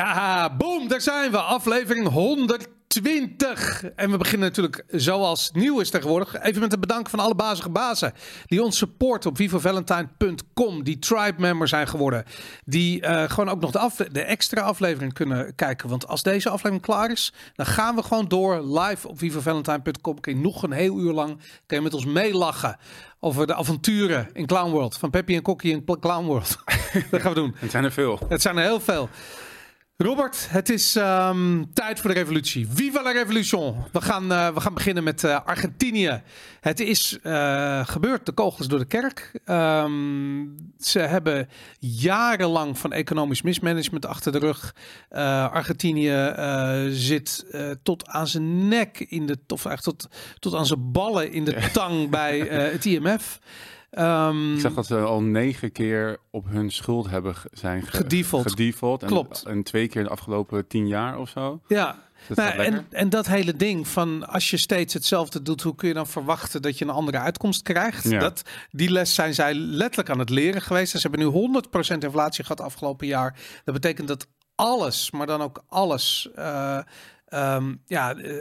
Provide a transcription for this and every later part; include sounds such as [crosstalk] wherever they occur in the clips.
Ja, boom, daar zijn we. Aflevering 120. En we beginnen natuurlijk zoals nieuw is tegenwoordig. Even met een bedanken van alle bazige bazen die ons supporten op vivovalentine.com. Die tribe member zijn geworden. Die uh, gewoon ook nog de, de extra aflevering kunnen kijken. Want als deze aflevering klaar is, dan gaan we gewoon door live op vivovalentine.com. Kun je nog een heel uur lang kun je met ons meelachen over de avonturen in Clown World. Van Peppy en Kokkie in Clown World. [laughs] dat gaan we doen. Het zijn er veel. Het zijn er heel veel. Robert, het is um, tijd voor de revolutie. Viva la revolution! We gaan, uh, we gaan beginnen met uh, Argentinië. Het is uh, gebeurd, de kogels door de kerk. Um, ze hebben jarenlang van economisch mismanagement achter de rug. Argentinië zit tot aan zijn nek in de, of eigenlijk tot, tot aan zijn ballen in de tang bij het IMF. Um, ik zag dat ze al negen keer op hun schuld hebben zijn ge gedefault. En, Klopt. En twee keer in de afgelopen tien jaar of zo. Ja. Nou, en, en dat hele ding van als je steeds hetzelfde doet, hoe kun je dan verwachten dat je een andere uitkomst krijgt? Ja. Dat, die les zijn zij letterlijk aan het leren geweest. Ze hebben nu 100% inflatie gehad afgelopen jaar. Dat betekent dat alles, maar dan ook alles. Uh, Um, ja, uh,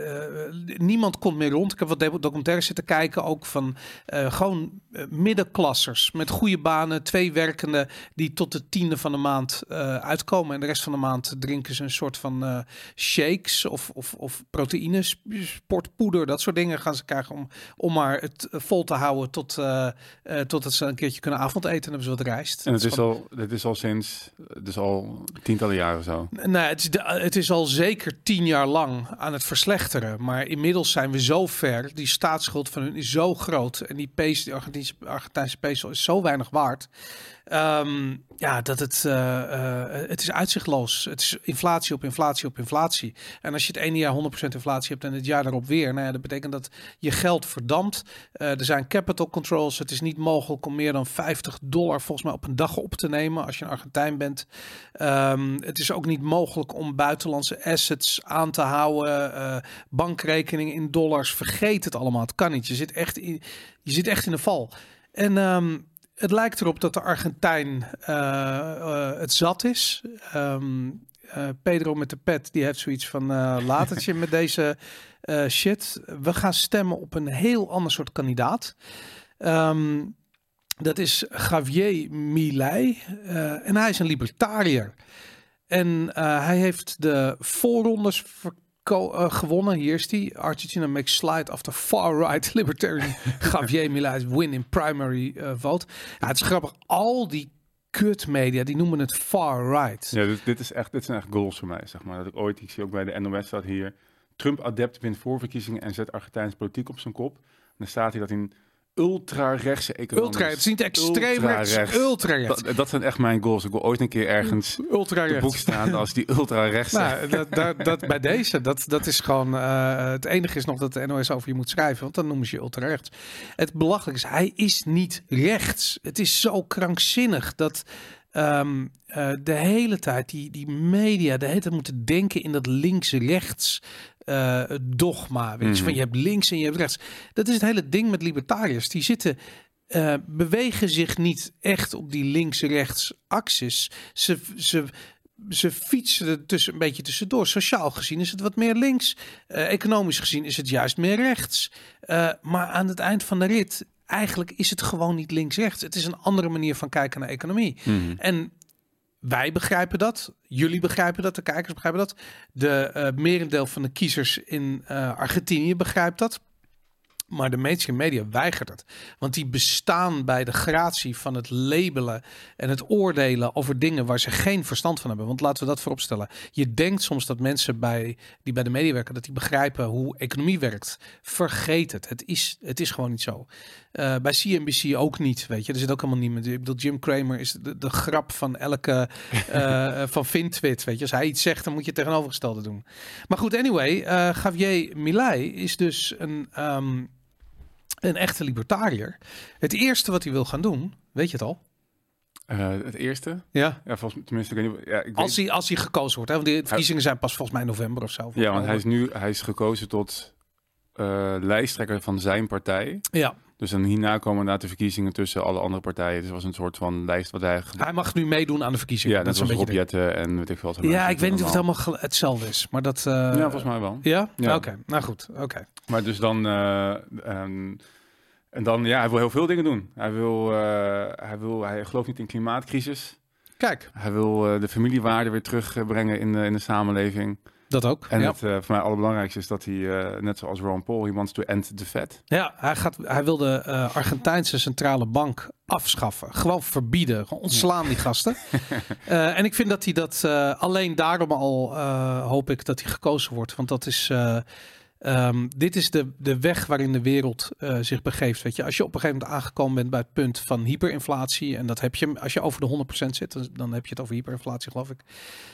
niemand komt meer rond. Ik heb wat documentaires zitten kijken, ook van uh, gewoon middenklassers met goede banen, twee werkenden die tot de tiende van de maand uitkomen. En de rest van de maand drinken ze een soort van shakes of, of, of proteïne, sportpoeder, dat soort dingen gaan ze krijgen om, om maar het vol te houden tot, totdat ze een keertje kunnen avondeten en hebben ze wat rijst. En het is, al, het is al sinds, dus al tientallen jaren zo? Nee, het is, de, het is al zeker tien jaar lang aan het verslechteren. Maar inmiddels zijn we zo ver. Die staatsschuld van hun is zo groot. En die peso, die Argentijnse, Argentijnse peso is zo weinig waard. Um, ja, dat het, uh, uh, het is uitzichtloos. Het is inflatie op inflatie op inflatie. En als je het ene jaar 100% inflatie hebt en het jaar daarop weer, nou ja, dat betekent dat je geld verdampt. Uh, er zijn capital controls. Het is niet mogelijk om meer dan 50 dollar volgens mij op een dag op te nemen als je een Argentijn bent. Um, het is ook niet mogelijk om buitenlandse assets aan te houden. bankrekeningen in dollars. Vergeet het allemaal. Het kan niet. Je zit echt in, je zit echt in de val. En um, het lijkt erop dat de Argentijn uh, uh, het zat is. Uh, Pedro met de pet, die heeft zoiets van latertje met deze shit. We gaan stemmen op een heel ander soort kandidaat. Um, dat is Javier Milei. en hij is een libertariër. En hij heeft de voorrondes uh, gewonnen. Hier is die. Argentina makes slide after far-right [laughs] libertarian [laughs] Javier Milei win in primary uh, vote. Ja, het is grappig. Al die kutmedia, die noemen het far-right. Ja, dit, dit, is echt, dit zijn echt goals voor mij, zeg maar. Dat ik ooit, ik zie ook bij de NOS staat hier... Trump-adept wint voorverkiezingen en zet Argentijnse politiek op zijn kop. En dan staat hij dat in ultra-rechtse economie. Ultra, het is niet extreem rechts, ultra rechts. Dat, dat, zijn echt mijn goals. Ik wil ooit een keer ergens ultra de boek staan als die ultra-rechts. nou, dat, dat, dat, bij [laughs] deze, dat, dat is gewoon... Uh, het enige is nog dat de NOS over je moet schrijven, want dan noemen ze je ultra-rechts. Het belachelijk is, hij is niet rechts. Het is zo krankzinnig dat... Um, uh, de hele tijd die, die media de hele tijd moeten denken in dat links-rechts uh, dogma. Weet je, van mhm. je hebt links en je hebt rechts. Dat is het hele ding met libertariërs. Die zitten uh, bewegen zich niet echt op die links-rechts axis. Ze, ze, ze fietsen er tussen, een beetje tussendoor. Sociaal gezien is het wat meer links. Uh, economisch gezien is het juist meer rechts. Uh, maar aan het eind van de rit, eigenlijk is het gewoon niet links-rechts. Het is een andere manier van kijken naar economie. -hmm. En wij begrijpen dat. Jullie begrijpen dat. De kijkers begrijpen dat. De uh, merendeel van de kiezers in uh, Argentinië begrijpt dat. Maar de mainstream media weigert het. Want die bestaan bij de gratie van het labelen en het oordelen over dingen waar ze geen verstand van hebben. Want laten we dat vooropstellen. Je denkt soms dat mensen bij, die bij de media werken, dat die begrijpen hoe economie werkt. Vergeet het. Het is, het is gewoon niet zo. Uh, bij CNBC ook niet, weet je. Er zit ook helemaal niemand. Ik bedoel, Jim Cramer is de, de grap van elke uh, [laughs] van Fintwit, weet je. Als hij iets zegt, dan moet je het tegenovergestelde doen. Maar goed, anyway, uh, Javier Milei is dus een um, een echte libertariër. Het eerste wat hij wil gaan doen, weet je het al? Uh, het eerste? Ja. ja volgens, tenminste, ik weet niet, ja, ik als, hij, als hij gekozen wordt, hè? want de verkiezingen zijn pas volgens mij november of zo. Ja, want hij is nu hij is gekozen tot uh, lijsttrekker van zijn partij. Ja. Dus dan hierna komen inderdaad de verkiezingen tussen alle andere partijen. Dus het was een soort van lijst wat hij... Hij mag nu meedoen aan de verkiezingen. Ja, dat is een beetje Jetten en weet ik veel wat. Ja, ik weet niet of het helemaal gel- hetzelfde is, maar dat. eh, Ja, volgens mij wel. Ja? Ja. Oké, nou goed. Oké. Maar dus dan... eh, ehm, en dan, ja, hij wil heel veel dingen doen. Hij wil, eh, hij wil, hij gelooft niet in klimaatcrisis. Kijk, Hij wil de familiewaarde weer terugbrengen in, de- in de samenleving. Dat ook. En ja. het eh, voor mij allerbelangrijkste is dat hij, eh, net zoals Ron Paul, he wants to end the Fed. ja, hij, gaat, hij wil de eh, Argentijnse centrale bank afschaffen. Gewoon verbieden. Gewoon ontslaan die gasten. [laughs] En ik vind dat hij dat alleen daarom al hoop ik dat hij gekozen wordt. Want dat is. Eh, ehm, dit is de, de weg waarin de wereld eh, zich begeeft. Weet je, als je op een gegeven moment aangekomen bent bij het punt van hyperinflatie, en dat heb je als je over de 100% zit, dan, dan heb je het over hyperinflatie, geloof ik.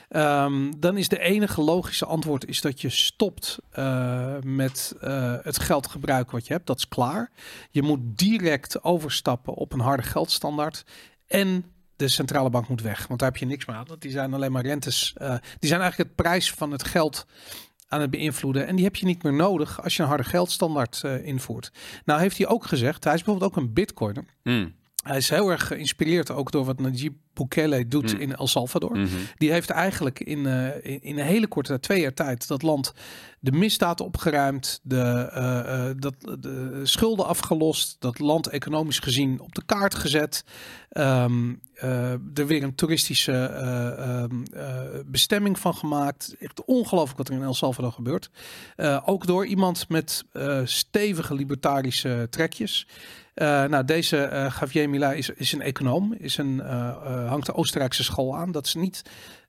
Ehm, dan is de enige logische antwoord is dat je stopt eh, met eh, het geld gebruiken wat je hebt. Dat is klaar. Je moet direct overstappen op een harde geldstandaard. En de centrale bank moet weg. Want daar heb je niks meer aan. Die zijn alleen maar rentes. die zijn eigenlijk het prijs van het geld aan het beïnvloeden. En die heb je niet meer nodig als je een harde geldstandaard eh, invoert. Nou heeft hij ook gezegd, hij is bijvoorbeeld ook een bitcoiner. Hij is heel erg geïnspireerd ook door wat Najib Bukele doet Hmm. in El Salvador. Mhm. Die heeft eigenlijk in, eh, in, in een hele korte twee jaar tijd, dat land de misdaad opgeruimd, de, eh, eh, dat, de schulden afgelost, dat land economisch gezien op de kaart gezet. Ehm, eh, er weer een toeristische eh, ehm, eh, bestemming van gemaakt. Echt ongelooflijk wat er in El Salvador gebeurt. Ook door iemand met stevige libertarische trekjes. Eh, nou, deze eh Javier Milei is, is een econoom, is een, eh, hangt de Oostenrijkse school aan. Dat is niet,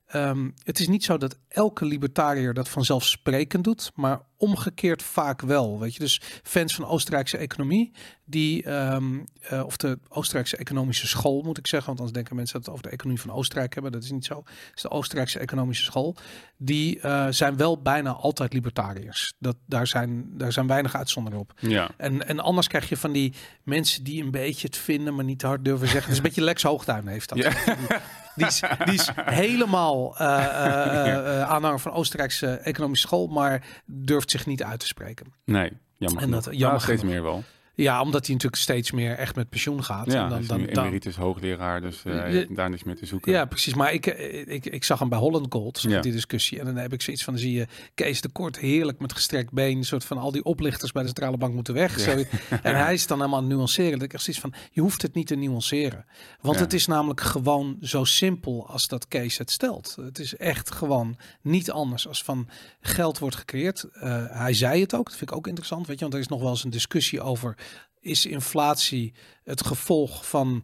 ehm, het is niet zo dat elke libertariër dat vanzelfsprekend doet, maar omgekeerd vaak wel. Weet je, dus fans van Oostenrijkse economie, die, ehm, eh, of de Oostenrijkse economische school moet ik zeggen, want anders denken mensen dat het over de economie van Oostenrijk hebben. Dat is niet zo. Het is de Oostenrijkse economische school. Die eh, zijn wel bijna altijd libertariërs. Dat, daar, zijn, daar zijn weinig uitzonderingen op. Ja. En, en anders krijg je van die mensen die een beetje het vinden, maar niet te hard durven zeggen. Het is een beetje Lex Hoogduin heeft dat. Ja. [laughs] Die, is, die is helemaal eh, aanhanger van Oostenrijkse economische school, maar durft zich niet uit te spreken. Nee, jammer En dat- jammer steeds meer wel. Ja, omdat hij natuurlijk steeds meer echt met pensioen gaat. Ja, en dan, dan, dan, emeritus hoogleraar, dus eh, Je- daar niks meer te zoeken. ja, precies. Maar ik, eh, ik, ik zag hem bij Holland Gold, Ja. die discussie. En dan heb ik zoiets van, dan zie je Kees de Kort heerlijk met gestrekt been. Een soort van, al die oplichters bij de centrale bank moeten weg. Ja. Zo, [laughs] en hij is dan helemaal aan het nuanceren. Dat ik zoiets van, je hoeft het niet te nuanceren. Want Ja. het is namelijk gewoon zo simpel als dat Kees het stelt. Het is echt gewoon niet anders als van geld wordt gecreëerd. Eh, hij zei het ook, dat vind ik ook interessant. Weet je, want er is nog wel eens een discussie over... is inflatie het gevolg van...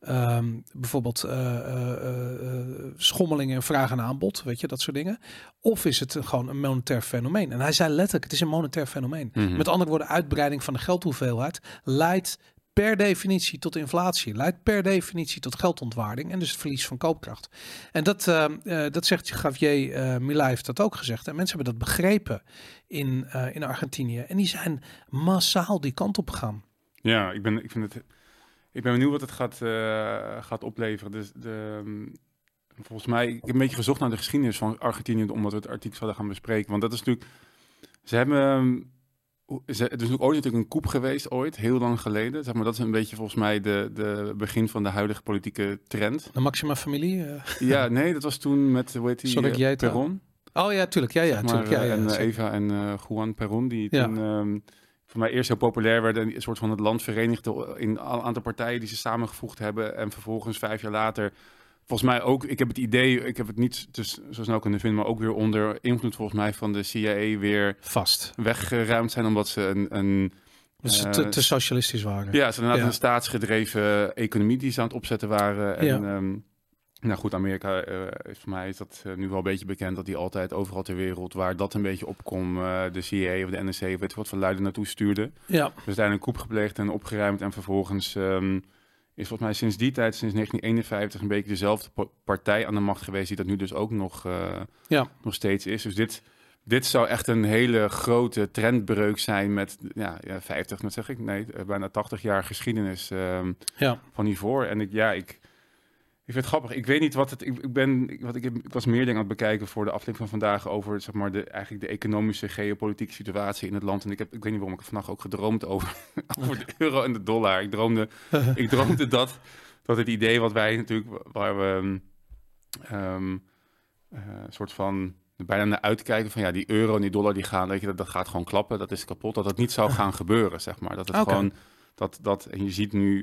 ehm, bijvoorbeeld eh, eh, eh, schommelingen in vraag en aanbod, weet je, dat soort dingen. Of is het gewoon een monetair fenomeen? En hij zei letterlijk, het is een monetair fenomeen. Mhm. Met andere woorden, uitbreiding van de geldhoeveelheid leidt per definitie tot inflatie, leidt per definitie tot geldontwaarding en dus het verlies van koopkracht. En dat, eh, eh, dat zegt Javier eh Milei heeft dat ook gezegd. En mensen hebben dat begrepen in, in Argentinië. En die zijn massaal die kant op gegaan. Ja, ik ben, ik vind het, ik ben benieuwd wat het gaat, gaat opleveren. Dus de, mm, volgens mij, ik heb een beetje gezocht naar de geschiedenis van Argentinië, omdat we het artikel zouden gaan bespreken. Want dat is natuurlijk, ze hebben, ze, er is natuurlijk ooit natuurlijk een coup geweest, ooit, heel lang geleden. Zeg maar, dat is een beetje volgens mij de, de begin van de huidige politieke trend. De Maxima-familie. eh. Ja, nee, dat was toen met, hoe heet die, eh, jij het Perron. Oh ja, tuurlijk. Ja, ja, zeg maar, tuurlijk. Ja, eh, ja, en eh. Eva en eh, Juan Perón, die toen ehm, voor mij eerst heel populair werden. En een soort van het land verenigde in een aantal partijen die ze samengevoegd hebben. En vervolgens vijf jaar later, volgens mij ook, ik heb het idee, ik heb het niet dus zo snel kunnen vinden, maar ook weer onder invloed volgens mij van de CIA weer Vast. weggeruimd zijn. Omdat ze een, een Dus Eh, te, te socialistisch waren. ja, ze inderdaad Ja. een staatsgedreven economie die ze aan het opzetten waren. En, Ja. ehm, nou goed, Amerika, eh, is voor mij is dat eh, nu wel een beetje bekend dat die altijd overal ter wereld waar dat een beetje opkomt, eh, de CIA of de NSC, weet ik wat van luiden naartoe stuurde. Ja, Dus daar een coup gepleegd en opgeruimd en vervolgens ehm, is volgens mij sinds die tijd, sinds 1951, een beetje dezelfde partij aan de macht geweest die dat nu dus ook nog, eh, Ja. nog steeds is. Dus dit, dit zou echt een hele grote trendbreuk zijn met ja, ja, 50, wat zeg ik? Nee, eh, bijna 80 jaar geschiedenis ehm, ja. van hiervoor. En ik, ja, ik, Ik vind het grappig. Ik weet niet wat het. Ik, ik ben. Wat ik, ik was meer dingen aan het bekijken voor de aflevering van vandaag over zeg maar de eigenlijk de economische geopolitieke situatie in het land. En ik heb. Ik weet niet waarom ik vannacht ook gedroomd over [laughs] over de euro en de dollar. Ik droomde. [laughs] ik droomde dat dat het idee wat wij natuurlijk waar we ehm eh, een soort van bijna naar uitkijken van ja die euro en die dollar die gaan weet je dat, dat gaat gewoon klappen dat is kapot dat het niet zou [laughs] gaan gebeuren zeg maar dat het gewoon dat dat en je ziet nu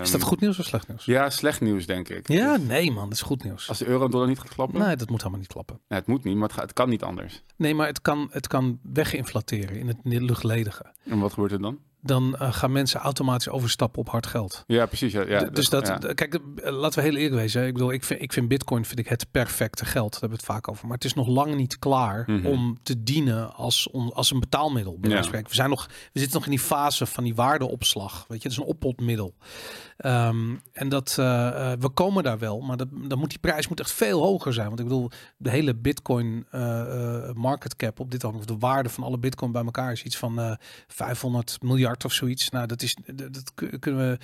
Is dat ehm, goed nieuws of slecht nieuws? ja, slecht nieuws, denk ik. Ja, Dus nee man, dat is goed nieuws. als de euro en dollar niet gaat klappen, Nee, dat moet helemaal niet klappen. ja, het moet niet, maar het, gaat, het kan niet anders. Nee, maar het kan, het kan weginflateren in het luchtledige. En wat gebeurt er dan? Dan eh, gaan mensen automatisch overstappen op hard geld. Ja, precies. Ja, dus dat, ja. kijk, eh, laten we heel eerlijk wezen. Ik bedoel, ik vind, ik vind Bitcoin vind ik het perfecte geld. Daar hebben we het vaak over. Maar het is nog lang niet klaar Mhm. om te dienen als, on- als een betaalmiddel. Ja. We, zijn nog, we zitten nog in die fase van die waardeopslag. Weet je, het is een oppotmiddel. Ehm, en dat, eh, eh, we komen daar wel, maar dat, dan moet die prijs moet echt veel hoger zijn. Want ik bedoel, de hele Bitcoin eh, market cap op dit moment, of de waarde van alle Bitcoin bij elkaar is iets van eh 500 miljard of zoiets. Nou, dat is, dat, dat kun- kunnen we,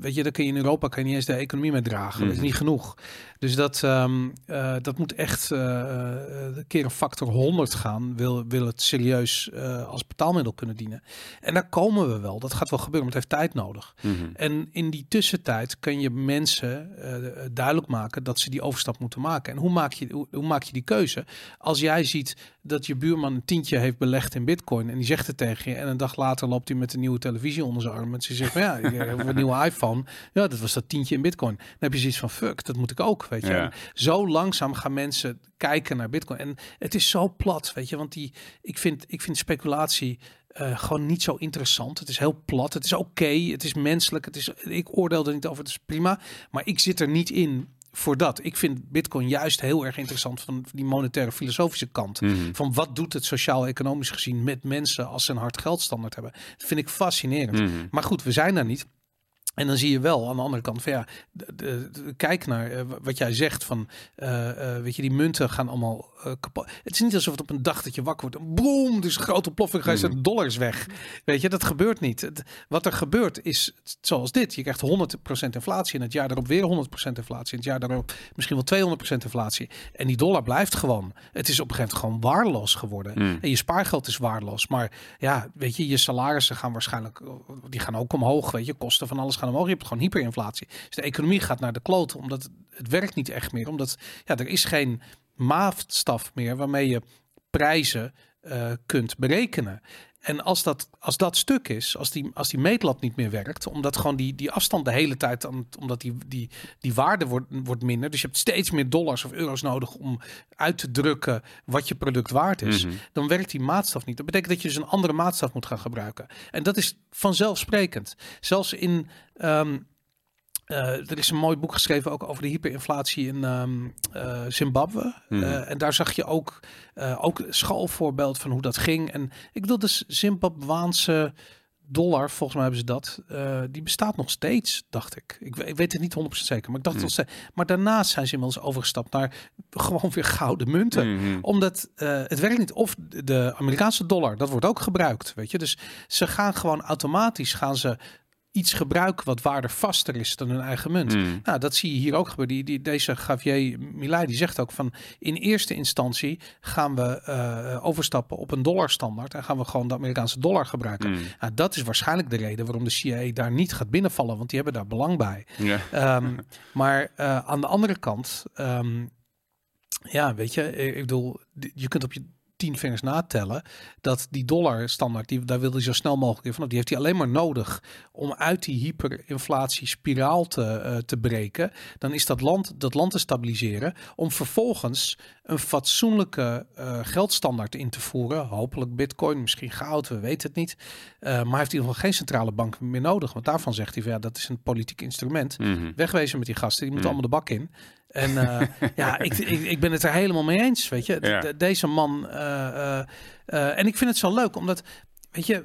weet je, daar kun je in Europa kan je niet eens de economie mee dragen. Dat is Mhm. niet genoeg. Dus dat, ehm, eh, dat moet echt eh, eh, een keer een factor 100 gaan. Wil, wil het serieus eh, als betaalmiddel kunnen dienen. En daar komen we wel. Dat gaat wel gebeuren, maar het heeft tijd nodig. Mhm. En in die tussentijd kun je mensen eh, duidelijk maken dat ze die overstap moeten maken. En hoe maak, je, hoe, hoe maak je die keuze? Als jij ziet dat je buurman een tientje heeft belegd in bitcoin en die zegt het tegen je en een dag later loopt hij met een nieuwe televisie onder zijn arm en ze zegt, van, ja, ik heb een [laughs] nieuwe iPhone. Ja, dat was dat tientje in bitcoin. Dan heb je zoiets van, fuck, dat moet ik ook, weet je. Ja. Zo langzaam gaan mensen kijken naar bitcoin. En het is zo plat, weet je, want die, ik vind, ik vind speculatie eh, gewoon niet zo interessant. Het is heel plat. Het is oké. het is menselijk. Het is, ik oordeel er niet over. Het is prima. Maar ik zit er niet in voor dat. Ik vind Bitcoin juist heel erg interessant van die monetaire filosofische kant. Mhm. Van wat doet het sociaal-economisch gezien met mensen als ze een hard geldstandaard hebben. Dat vind ik fascinerend. Mhm. Maar goed, we zijn daar niet. En dan zie je wel aan de andere kant van ja, de, de- de- kijk naar eh, wat jij zegt van, eh, eh, weet je, die munten gaan allemaal kapot. Het is niet alsof het op een dag dat je wakker wordt, boom, dus grote ploffing, ga je Mhm. zijn dollars weg. Weet je, dat gebeurt niet. Het- wat er gebeurt is zoals dit. Je krijgt 100% inflatie en het jaar daarop weer 100% inflatie. En het jaar daarop misschien wel 200% inflatie. En die dollar blijft gewoon. Het is op een gegeven moment gewoon waardeloos geworden. Mhm. En je spaargeld is waardeloos. Maar ja, weet je, je salarissen gaan waarschijnlijk, die gaan ook omhoog. Weet je, kosten van alles gaan omhoog. Je hebt gewoon hyperinflatie. Dus de economie gaat naar de kloot, omdat het, het werkt niet echt meer. Omdat ja, er is geen maatstaf meer waarmee je prijzen eh, kunt berekenen. En als dat, als dat stuk is, als die, als die meetlat niet meer werkt, omdat gewoon die, die afstand de hele tijd, omdat die, die, die waarde wordt, wordt minder. Dus je hebt steeds meer dollars of euro's nodig om uit te drukken wat je product waard is. Mhm. Dan werkt die maatstaf niet. Dat betekent dat je dus een andere maatstaf moet gaan gebruiken. En dat is vanzelfsprekend. Zelfs in. ehm, eh, er is een mooi boek geschreven ook over de hyperinflatie in ehm, eh, Zimbabwe. Mhm. Eh, en daar zag je ook, ook een schoolvoorbeeld van hoe dat ging. En ik bedoel, de Zimbabwaanse dollar, volgens mij hebben ze dat, die bestaat nog steeds, dacht ik. Ik, we- ik weet het niet 100% zeker, maar ik dacht Mhm. nog steeds. Maar daarnaast zijn ze inmiddels overgestapt naar [laughs] gewoon weer gouden munten Mhm. omdat het werkt niet. Of de Amerikaanse dollar, dat wordt ook gebruikt. Weet je? Dus ze gaan gewoon automatisch gaan ze iets gebruiken wat waardevaster is dan hun eigen munt. Mhm. Nou, dat zie je hier ook gebeuren. Die, die, deze Javier Milei die zegt ook van in eerste instantie gaan we eh, overstappen op een dollarstandaard en gaan we gewoon de Amerikaanse dollar gebruiken. Mhm. Nou, dat is waarschijnlijk de reden waarom de CIA daar niet gaat binnenvallen, want die hebben daar belang bij. Ja. Ehm, maar eh, aan de andere kant, ehm, ja, weet je, ik bedoel, je kunt op je tien vingers natellen dat die dollar standaard, die, daar wil hij zo snel mogelijk in vanaf. Die heeft hij alleen maar nodig om uit die hyperinflatie spiraal te, eh, te breken. Dan is dat land, dat land te stabiliseren om vervolgens een fatsoenlijke eh, geldstandaard in te voeren. Hopelijk bitcoin, misschien goud, we weten het niet. Eh, maar hij heeft in ieder geval geen centrale bank meer nodig. Want daarvan zegt hij van ja, dat is een politiek instrument. Mhm. Wegwezen met die gasten, die moeten Mm. allemaal de bak in. En eh, [laughs] ja, ik, ik, ik ben het er helemaal mee eens, weet je. Ja. De- deze man, eh, eh, en ik vind het zo leuk, omdat, weet je,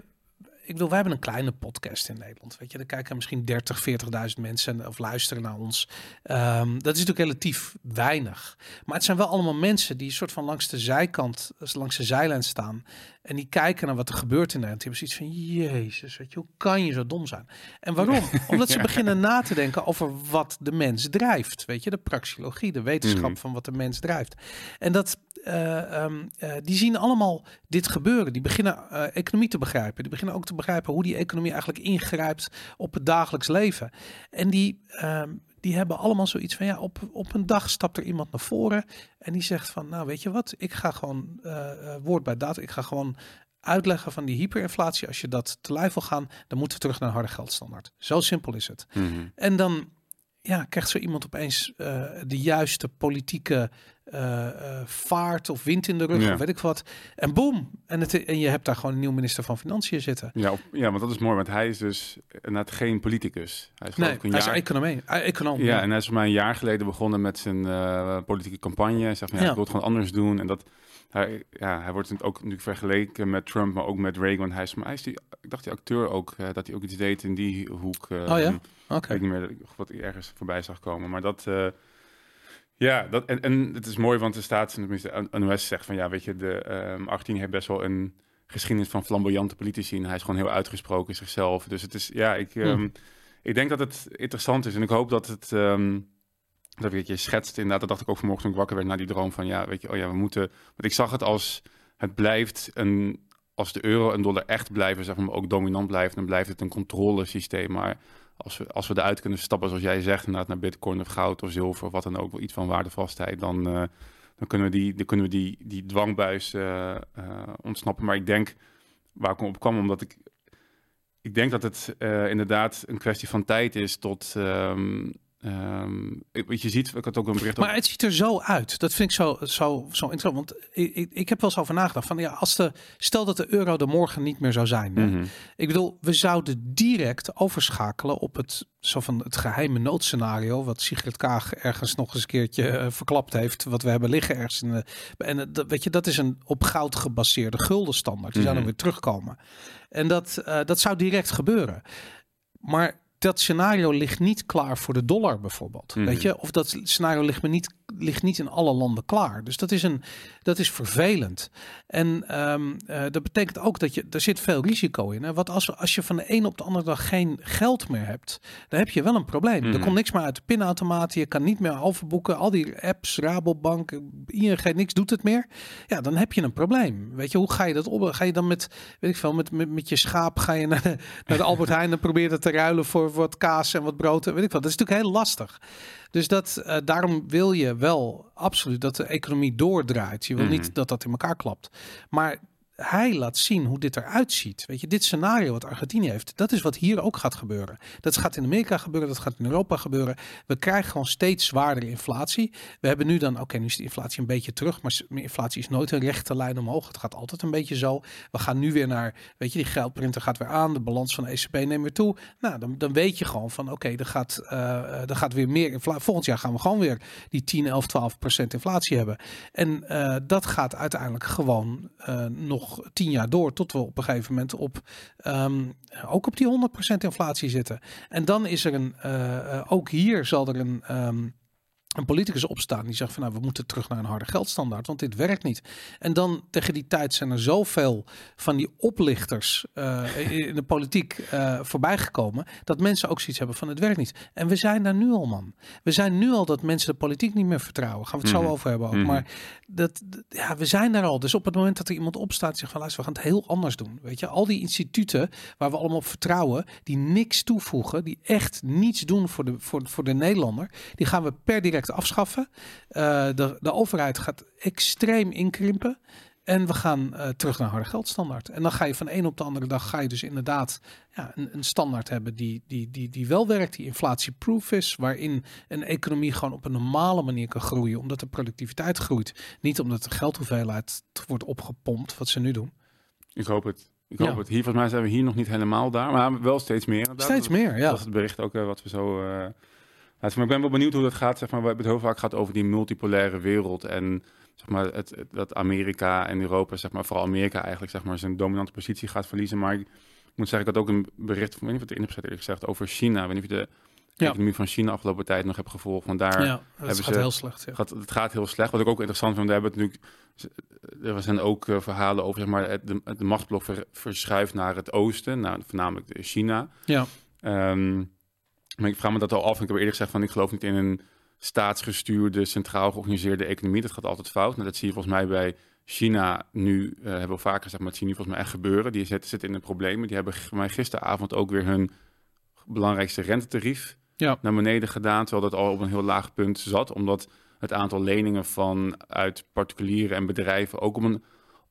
ik bedoel, wij hebben een kleine podcast in Nederland. Weet je, er kijken misschien 30, 40.000 mensen of luisteren naar ons. Ehm, dat is natuurlijk relatief weinig. Maar het zijn wel allemaal mensen die een soort van langs de zijkant, langs de zijlijn staan. En die kijken naar wat er gebeurt in Nederland. Die hebben zoiets van, jezus, weet je, hoe kan je zo dom zijn? En waarom? [laughs] Omdat ze beginnen na te denken over wat de mens drijft. Weet je, de praxeologie, de wetenschap Mhm. van wat de mens drijft. En dat, eh, ehm, eh, die zien allemaal dit gebeuren. Die beginnen eh, economie te begrijpen. Die beginnen ook te begrijpen hoe die economie eigenlijk ingrijpt op het dagelijks leven. En die, ehm, die hebben allemaal zoiets van, ja, op, op een dag stapt er iemand naar voren en die zegt van, nou weet je wat, ik ga gewoon woord bij daad, ik ga gewoon uitleggen van die hyperinflatie. Als je dat te lijf wil gaan, dan moeten we terug naar een harde geldstandaard. Zo simpel is het. Mhm. En dan ja, krijgt zo iemand opeens de juiste politieke eh, eh, vaart of wind in de rug, Ja. of weet ik wat. En boom, en, het, en je hebt daar gewoon een nieuw minister van Financiën zitten. Ja, op- ja, want dat is mooi, want hij is dus inderdaad geen politicus. Hij is Nee, ik een hij is jaar... economie, eh, econoom. Ja, en hij is voor mij een jaar geleden begonnen met zijn politieke campagne. Hij zegt, van, ja, Ja. ik wil het gewoon anders doen. En dat, hij, ja, hij wordt ook natuurlijk vergeleken met Trump, maar ook met Reagan. Hij is, maar hij is die, ik dacht die acteur ook, dat hij ook iets deed in die hoek. eh, Oh ja? Oké. Ik weet niet meer wat ik ergens voorbij zag komen. Maar dat... ja, dat, en, en het is mooi, want de staat, tenminste NOS zegt van... Ja, weet je, de ehm Argentinië heeft best wel een geschiedenis van flamboyante politici. En hij is gewoon heel uitgesproken zichzelf. Dus het is, ja, ik, ehm, ik denk dat het interessant is. En ik hoop dat het... ehm, dat weet je schetst inderdaad, dat dacht ik ook vanmorgen toen ik wakker werd na die droom van ja, weet je, oh ja, we moeten. Want ik zag het als het blijft een. Als de euro en dollar echt blijven, zeg maar, ook dominant blijven, dan blijft het een controlesysteem. Maar als we, als we eruit kunnen stappen, zoals jij zegt, inderdaad naar bitcoin of goud of zilver of wat dan ook, wel iets van waardevastheid, dan, eh, dan kunnen we die, dan kunnen we die, die dwangbuis eh, eh, ontsnappen. Maar ik denk, waar ik op kwam, omdat ik, ik denk dat het inderdaad een kwestie van tijd is tot. ehm, wat je ziet, ik had ook een bericht Maar het ziet er zo uit. Dat vind ik zo, zo, zo interessant. Want ik, ik, ik heb wel eens over nagedacht. Van, ja, als de, stel dat de euro er morgen niet meer zou zijn. Mhm. Ik bedoel, we zouden direct overschakelen op het, zo van het geheime noodscenario. Wat Sigrid Kaag ergens nog eens een keertje eh, verklapt heeft. Wat we hebben liggen ergens. In de, en eh, dat, weet je, dat is een op goud gebaseerde guldenstandaard. Die zou dan Mhm. weer terugkomen. En dat, eh, dat zou direct gebeuren. Maar dat scenario ligt niet klaar voor de dollar bijvoorbeeld. Mhm. Weet je? Of dat scenario ligt, me niet, ligt niet in alle landen klaar. Dus dat is, een, dat is vervelend. En ehm, eh, dat betekent ook dat je, er zit veel risico in. Hè? Want als, als je van de een op de andere dag geen geld meer hebt, dan heb je wel een probleem. Er Mhm. komt niks meer uit de pinautomaat. Je kan niet meer overboeken. Al die apps, Rabobank, ING, niks doet het meer. Ja, dan heb je een probleem. Weet je, hoe ga je dat op? Ga je dan met, weet ik veel, met, met, met je schaap ga je naar de, naar de Albert Heijn en probeer dat te ruilen voor wat kaas en wat brood en weet ik wat. Dat is natuurlijk heel lastig. Dus dat, eh, daarom wil je wel absoluut dat de economie doordraait. Je wil Mhm. niet dat dat in elkaar klapt. Maar hij laat zien hoe dit eruit ziet. Weet je, dit scenario wat Argentinië heeft, dat is wat hier ook gaat gebeuren. Dat gaat in Amerika gebeuren, dat gaat in Europa gebeuren. We krijgen gewoon steeds zwaardere inflatie. We hebben nu dan, oké, nu is de inflatie een beetje terug, maar inflatie is nooit een rechte lijn omhoog. Het gaat altijd een beetje zo. We gaan nu weer naar, weet je, die geldprinter gaat weer aan, de balans van de ECB neemt weer toe. Nou, dan, dan weet je gewoon van, oké, er gaat, er gaat weer meer inflatie. Volgend jaar gaan we gewoon weer die 10, 11, 12 procent inflatie hebben. En eh, dat gaat uiteindelijk gewoon eh, nog tien jaar door, tot we op een gegeven moment op ehm, ook op die 100% inflatie zitten. En dan is er een, eh, eh, ook hier zal er een. ehm, een politicus opstaan die zegt van nou we moeten terug naar een harde geldstandaard, want dit werkt niet. En dan tegen die tijd zijn er zoveel van die oplichters eh, in de politiek eh voorbij gekomen dat mensen ook zoiets hebben van het werkt niet. En we zijn daar nu al man. We zijn nu al dat mensen de politiek niet meer vertrouwen. Gaan we het Mhm. zo over hebben ook. Mhm. Maar dat, dat- ja, we zijn daar al. Dus op het moment dat er iemand opstaat en zegt van luister, we gaan het heel anders doen. Weet je, al die instituten waar we allemaal op vertrouwen, die niks toevoegen, die echt niets doen voor de, voor, voor de Nederlander, die gaan we per direct afschaffen. Eh, de, de overheid gaat extreem inkrimpen. En we gaan eh, terug naar harde geldstandaard. En dan ga je van een op de andere dag ga je dus inderdaad ja, een, een standaard hebben die, die, die, die wel werkt, die inflatieproof is, waarin een economie gewoon op een normale manier kan groeien, omdat de productiviteit groeit. Niet omdat de geldhoeveelheid wordt opgepompt, wat ze nu doen. Ik hoop het. Ik hoop het. Hier, volgens mij zijn we hier nog niet helemaal daar, maar wel steeds meer. inderdaad. Steeds meer, ja. Dat is het bericht ook eh, wat we zo. Laten. Maar ik ben wel benieuwd hoe dat gaat. Zeg maar, we hebben het heel vaak gehad over die multipolaire wereld. En zeg maar, het, het- dat Amerika en Europa, zeg maar, vooral Amerika eigenlijk, zeg maar, zijn dominante positie gaat verliezen. Maar ik moet zeggen, ik had ook een bericht, ik weet niet heb gezet eerlijk gezegd, over China. Ik weet niet of je de Ja. economie van China afgelopen tijd nog hebt gevolgd. Want daar ja, het gaat ze- heel slecht. Ja. gaat, het gaat heel slecht. Wat ik ook interessant vind, daar hebben we het natuurlijk, er zijn ook eh, verhalen over, zeg maar, het, de, de machtsblok ver- verschuift naar het oosten, nou, voornamelijk de China. Ja. Ehm, maar ik vraag me dat al af. en Ik heb eerder gezegd van ik geloof niet in een staatsgestuurde, centraal georganiseerde economie. Dat gaat altijd fout. Nou, dat zie je volgens mij bij China nu, eh, hebben we vaker gezegd, maar het zie je nu volgens mij echt gebeuren. Die zitten, zitten in de problemen. Die hebben mij gisteravond ook weer hun belangrijkste rentetarief Ja. naar beneden gedaan. Terwijl dat al op een heel laag punt zat. Omdat het aantal leningen vanuit particulieren en bedrijven ook op een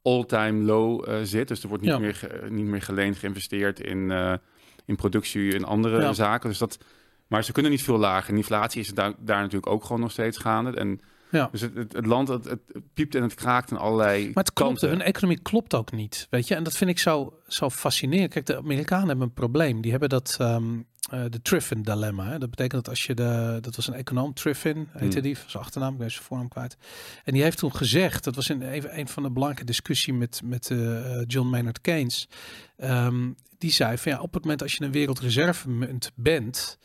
all-time low eh, zit. Dus er wordt niet, Ja. meer niet meer geleend, geïnvesteerd in, eh, in productie en andere Ja. zaken. Dus dat, maar ze kunnen niet veel lager. En inflatie is daar, daar natuurlijk ook gewoon nog steeds gaande. En Ja. Dus het, het, het land, het, het piept en het kraakt in allerlei Maar het klopt, hun economie klopt ook niet, weet je. En dat vind ik zo, zo fascinerend. Kijk, de Amerikanen hebben een probleem. Die hebben dat, ehm eh, de Triffin dilemma. Hè. Dat betekent dat als je de, dat was een econoom, Triffin, heette Hmm. die, zijn achternaam, ik ben zijn voornaam kwijt. En die heeft toen gezegd, dat was in even een van de belangrijke discussie met, met eh, John Maynard Keynes. Ehm, die zei van ja, op het moment als je een wereldreservemunt bent,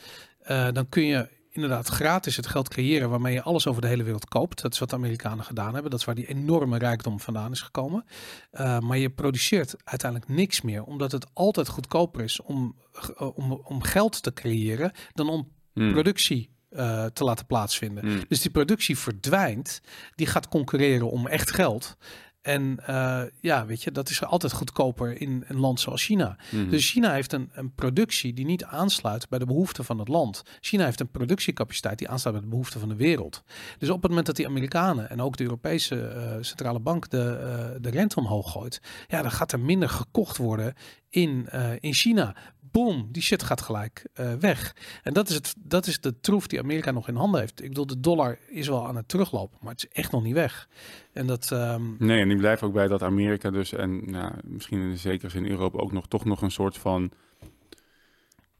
eh, dan kun je inderdaad gratis het geld creëren waarmee je alles over de hele wereld koopt. Dat is wat de Amerikanen gedaan hebben. Dat is waar die enorme rijkdom vandaan is gekomen. Uh, maar je produceert uiteindelijk niks meer, omdat het altijd goedkoper is om, uh, om, om geld te creëren dan om Hmm. productie uh, te laten plaatsvinden. Hmm. Dus die productie verdwijnt, die gaat concurreren om echt geld. En uh, ja, weet je, dat is altijd goedkoper in een land zoals China. Mhm. Dus China heeft een, een, productie die niet aansluit bij de behoeften van het land. China heeft een productiecapaciteit die aansluit bij de behoeften van de wereld. Dus op het moment dat die Amerikanen en ook de Europese uh, centrale bank de, uh, de rente omhoog gooit, ja, dan gaat er minder gekocht worden in, in China. Boom, die shit gaat gelijk uh, weg. En dat is, het, dat is de troef die Amerika nog in handen heeft. Ik bedoel, de dollar is wel aan het teruglopen, maar het is echt nog niet weg. En dat. Um... Nee, en ik blijf ook bij dat Amerika dus en nou, misschien in de zekere zin Europa ook nog toch nog een soort van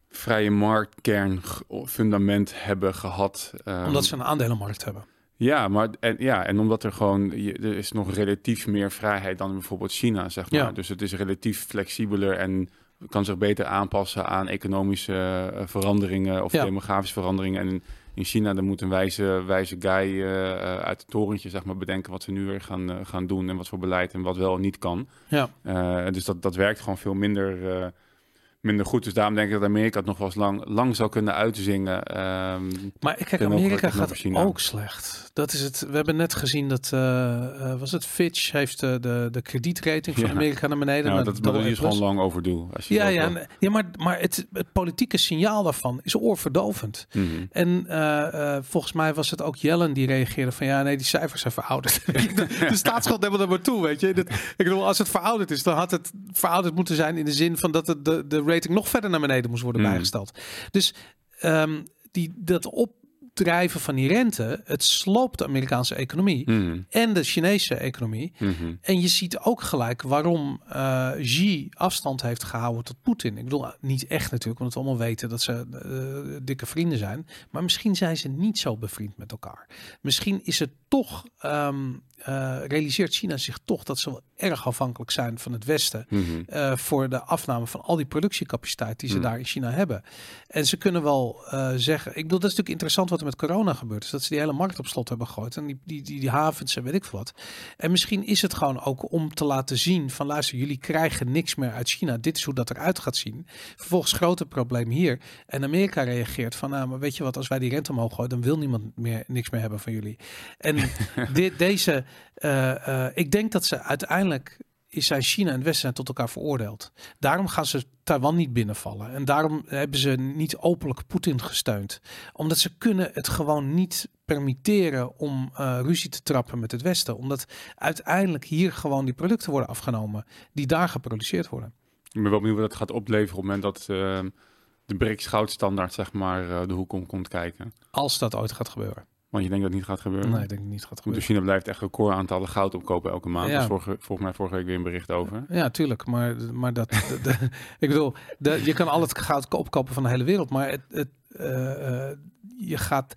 vrije marktkern fundament hebben gehad. Um, omdat ze een aandelenmarkt hebben. Ja, maar en, ja, en omdat er gewoon er is nog relatief meer vrijheid dan bijvoorbeeld China, zeg maar. Ja. Dus het is relatief flexibeler en kan zich beter aanpassen aan economische uh, veranderingen of Ja. demografische veranderingen. En in, in China dan moet een wijze, wijze guy uh, uit het torentje zeg maar, bedenken wat ze nu weer gaan, uh, gaan doen en wat voor beleid en wat wel en niet kan. Ja. Dus dat, dat werkt gewoon veel minder, minder goed. Dus daarom denk ik dat Amerika het nog wel eens lang, lang zou kunnen uitzingen. Um, maar kijk, Amerika gaat ook slecht. Dat is het. We hebben net gezien dat uh, was het Fitch heeft de, de, de kredietrating van Ja. Amerika naar beneden. Ja, naar dat, dat is gewoon lang overdue. Als je Ja, ja, ja, maar, maar het, het politieke signaal daarvan is oorverdovend. Mhm. En uh, volgens mij was het ook Jellen die reageerde van ja, nee, die cijfers zijn verouderd. [laughs] de, de staatsschuld hebben we er maar toe, weet je. Dat, ik bedoel, als het verouderd is, dan had het verouderd moeten zijn in de zin van dat het de, de rating nog verder naar beneden moest worden Mhm. bijgesteld. Dus um, die, dat opdrijven van die rente, het sloopt de Amerikaanse economie Mhm. en de Chinese economie. Mhm. En je ziet ook gelijk waarom uh, Xi afstand heeft gehouden tot Poetin. Ik bedoel, niet echt natuurlijk, want we allemaal weten dat ze uh, dikke vrienden zijn. Maar misschien zijn ze niet zo bevriend met elkaar. Misschien is het toch, um, uh, realiseert China zich toch dat ze wel erg afhankelijk zijn van het Westen. Mhm. Uh, voor de afname van al die productiecapaciteit die ze Mhm. daar in China hebben. En ze kunnen wel uh, zeggen, ik bedoel, dat is natuurlijk interessant wat er met corona gebeurd is. Dat ze die hele markt op slot hebben gegooid. En die, die, die, die havens en weet ik veel wat. En misschien is het gewoon ook om te laten zien van luister, jullie krijgen niks meer uit China. Dit is hoe dat eruit gaat zien. Vervolgens grote probleem hier. En Amerika reageert van, nou, maar weet je wat, als wij die rente omhoog gooien, dan wil niemand meer niks meer hebben van jullie. En [laughs] dit, deze, ik denk dat ze uiteindelijk is zijn China en het Westen zijn tot elkaar veroordeeld. Daarom gaan ze Taiwan niet binnenvallen. En daarom hebben ze niet openlijk Poetin gesteund. Omdat ze kunnen het gewoon niet permitteren om uh, ruzie te trappen met het Westen. Omdat uiteindelijk hier gewoon die producten worden afgenomen die daar geproduceerd worden. Ik ben wel benieuwd wat dat gaat opleveren op het moment dat uh, de BRICS goudstandaard zeg maar uh, de hoek om komt kijken. Als dat ooit gaat gebeuren. Want je denkt dat het niet gaat gebeuren? Nee, ik denk dat het niet gaat gebeuren. Dus China blijft echt recordaantallen goud opkopen elke maand. Ja. Ja. vorige, volgens mij vorige week weer een bericht over. Ja, tuurlijk. Maar, maar dat, de, [laughs] de, ik bedoel, de, je kan al het goud opkopen van de hele wereld. Maar het, het, uh, uh, je gaat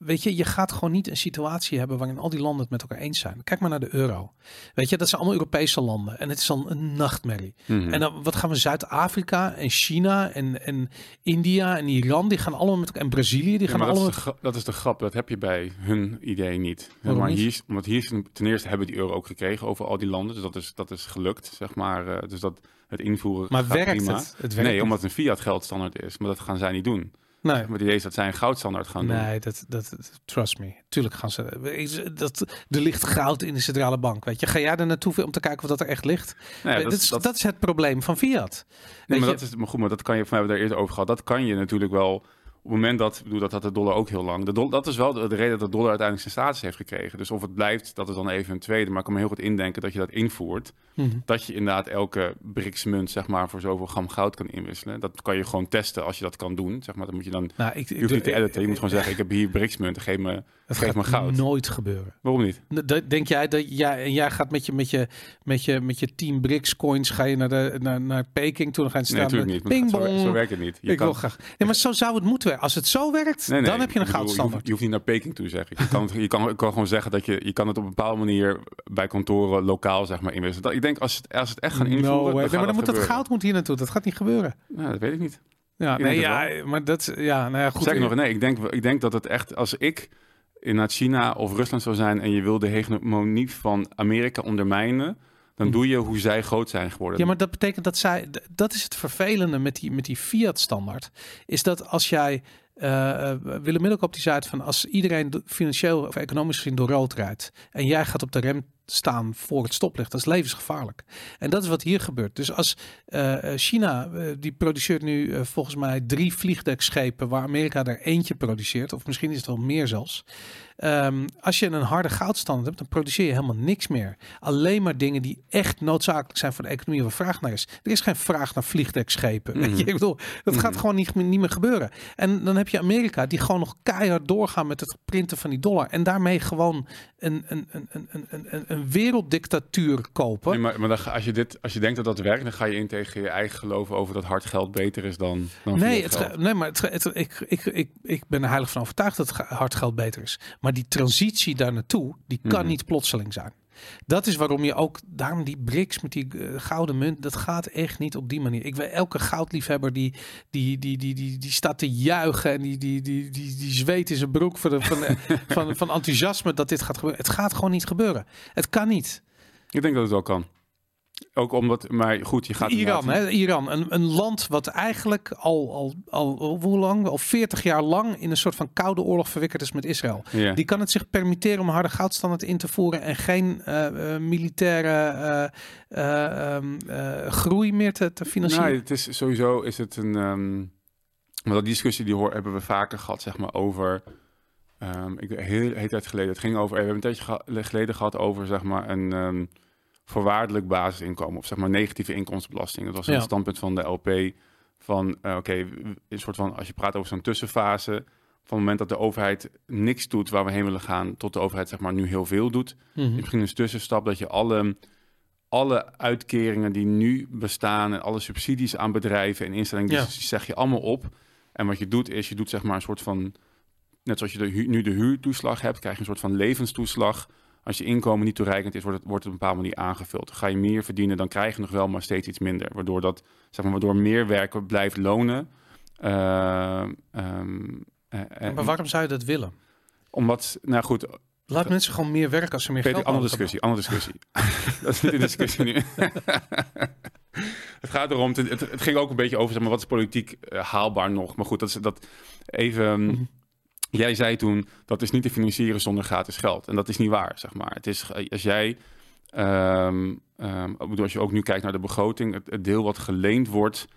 weet je, je gaat gewoon niet een situatie hebben waarin al die landen het met elkaar eens zijn. Kijk maar naar de euro. Weet je, dat zijn allemaal Europese landen en het is dan een nachtmerrie. Mhm. En dan wat gaan we Zuid-Afrika en China en, en India en Iran, die gaan allemaal met elkaar en Brazilië, die Ja, gaan dat, allemaal is de, gra- dat is de grap, dat heb je bij hun idee niet. Zeg maar niet? Hier, omdat hier ten eerste hebben die euro ook gekregen over al die landen, dus dat is, dat is gelukt, zeg maar. eh, dus dat het invoeren Maar gaat werkt prima. het? Het werkt Nee, omdat het een fiat geldstandaard is, maar dat gaan zij niet doen. Nee. Maar het idee is dat zij een goudstandaard gaan doen. Nee, dat, dat, trust me. Tuurlijk gaan ze. Dat, er ligt goud in de centrale bank. Weet je, ga jij er naartoe om te kijken of dat er echt ligt? Nou ja, dat, is, dat is het probleem van Fiat. Nee, maar je- dat is maar goed, maar dat kan je, van hebben we daar eerder over gehad. Dat kan je natuurlijk wel het moment dat, bedoel, dat had de dollar ook heel lang. De dat is wel de, de reden dat de dollar uiteindelijk zijn status heeft gekregen. Dus of het blijft, dat is dan even een tweede. Maar ik kan me heel goed indenken dat je dat invoert. Mhm. Dat je inderdaad elke BRICS-munt, zeg maar, voor zoveel gram goud kan inwisselen. Dat kan je gewoon testen als je dat kan doen. Zeg maar, dan moet je dan, Nou, ik, je hoeft niet te editen. Je moet gewoon zeggen, ik heb hier BRICS-munten, geef me, Het geef gaat me goud. nooit gebeuren. Waarom niet? Denk jij dat jij en jij gaat met je met je met je met je 10 BRICS coins ga je naar de naar, naar Peking toen dan gaan Nee, staan. natuurlijk niet. Ping zo, zo werkt het niet. Je ik kan, wil graag. Nee, maar zo zou het moeten werken. Als het zo werkt, Nee, nee, dan heb je een Je goudstandaard. hoeft, je hoeft niet naar Peking toe, zeg ik. Je kan, je kan, je kan gewoon zeggen dat je, je kan het op een bepaalde manier bij kantoren lokaal, zeg maar, inwisselen. Dat- Ik denk, als, het, als het echt gaan invoeren, No dan Nee, maar dan moet het goud moet hier naartoe. Dat gaat niet gebeuren. Ja, dat weet ik niet. Ja, Ik nee, ja, maar dat ja, nou ja, goed. Zeg nog, nee, ik denk, ik denk dat het echt, als ik in naar China of Rusland zou zijn en je wil de hegemonie van Amerika ondermijnen, dan Hm. doe je hoe zij groot zijn geworden. Ja, maar dat betekent dat zij. Dat is het vervelende met die, met die Fiat-standaard. Is dat als jij. uh, Willem Middelkoop die zei het van als iedereen financieel of economisch gezien door rood rijdt en jij gaat op de rem staan voor het stoplicht, dat is levensgevaarlijk. En dat is wat hier gebeurt. Dus als eh, eh, China, eh, die produceert nu volgens mij drie vliegdekschepen waar Amerika er eentje produceert, of misschien is het wel meer zelfs. Ehm, als je een harde goudstandaard hebt, dan produceer je helemaal niks meer. Alleen maar dingen die echt noodzakelijk zijn voor de economie waar vraag naar is. Er is geen vraag naar vliegdekschepen. Weet je, Mhm. [laughs] ik bedoel, dat gaat Mhm. gewoon niet, niet meer gebeuren. En dan heb je Amerika die gewoon nog keihard doorgaan met het printen van die dollar. En daarmee gewoon een, een, een, een, een, een, werelddictatuur kopen. Nee, maar, maar dan, als, je dit, als je denkt dat dat werkt, dan ga je in tegen je eigen geloven over dat hard geld beter is dan, dan Nee, het, nee, maar het, het- ik, ik, ik, ik ben er heilig van overtuigd dat hard geld beter is. Maar die transitie daar naartoe, die kan Mhm. niet plotseling zijn. Dat is waarom je ook, daarom die BRICS met die eh, gouden munt, dat gaat echt niet op die manier. Ik weet, elke goudliefhebber die, die, die, die, die, die staat te juichen en die, die, die, die, die zweet in zijn broek van, de, van, van, van enthousiasme dat dit gaat gebeuren. Het gaat gewoon niet gebeuren. Het kan niet. Ik denk dat het wel kan. Ook omdat, maar goed, je gaat Iran, hè, Iran een, een land wat eigenlijk al, al, al, hoe lang? Al 40 jaar lang in een soort van koude oorlog verwikkeld is met Israël. Die kan het zich permitteren om een harde goudstandaard in te voeren en geen eh, eh, militaire eh, eh, ehm, eh, groei meer te, te financieren. Nou, het is sowieso is het een. ehm maar dat discussie die hoor, hebben we vaker gehad, zeg maar, over. ehm ik heel hele tijd geleden. Het ging over. We hebben een tijdje ge- geleden gehad over zeg maar een voorwaardelijk basisinkomen of zeg maar negatieve inkomstenbelasting. Dat was een Ja. standpunt van de LP van eh, oké, een soort van als je praat over zo'n tussenfase van het moment dat de overheid niks doet waar we heen willen gaan, tot de overheid zeg maar nu heel veel doet. Mhm. Misschien een tussenstap dat je alle, alle uitkeringen die nu bestaan en alle subsidies aan bedrijven en instellingen, Ja. die zeg je allemaal op. En wat je doet is, je doet zeg maar een soort van, net zoals je de nu de huurtoeslag hebt, krijg je een soort van levenstoeslag. Als je inkomen niet toereikend is, wordt het, wordt het op een bepaalde manier aangevuld. Ga je meer verdienen, dan krijg je nog wel, maar steeds iets minder. Waardoor, dat, zeg maar, waardoor meer werken blijft lonen. Eh, ehm, eh, eh, Maar waarom zou je dat willen? omdat, nou goed, Laat mensen gewoon meer werken als ze meer Peter, geld andere discussie, andere discussie. [laughs] dat is niet de discussie nu. [laughs] het gaat erom, het, het ging ook een beetje over zeg maar, wat is politiek haalbaar nog. Maar goed, dat is dat even. Mhm. Jij zei toen dat is niet te financieren zonder gratis geld. En dat is niet waar, zeg maar. Het is eh, als jij. ik bedoel, als je ook nu kijkt naar de begroting, het, het deel wat geleend wordt,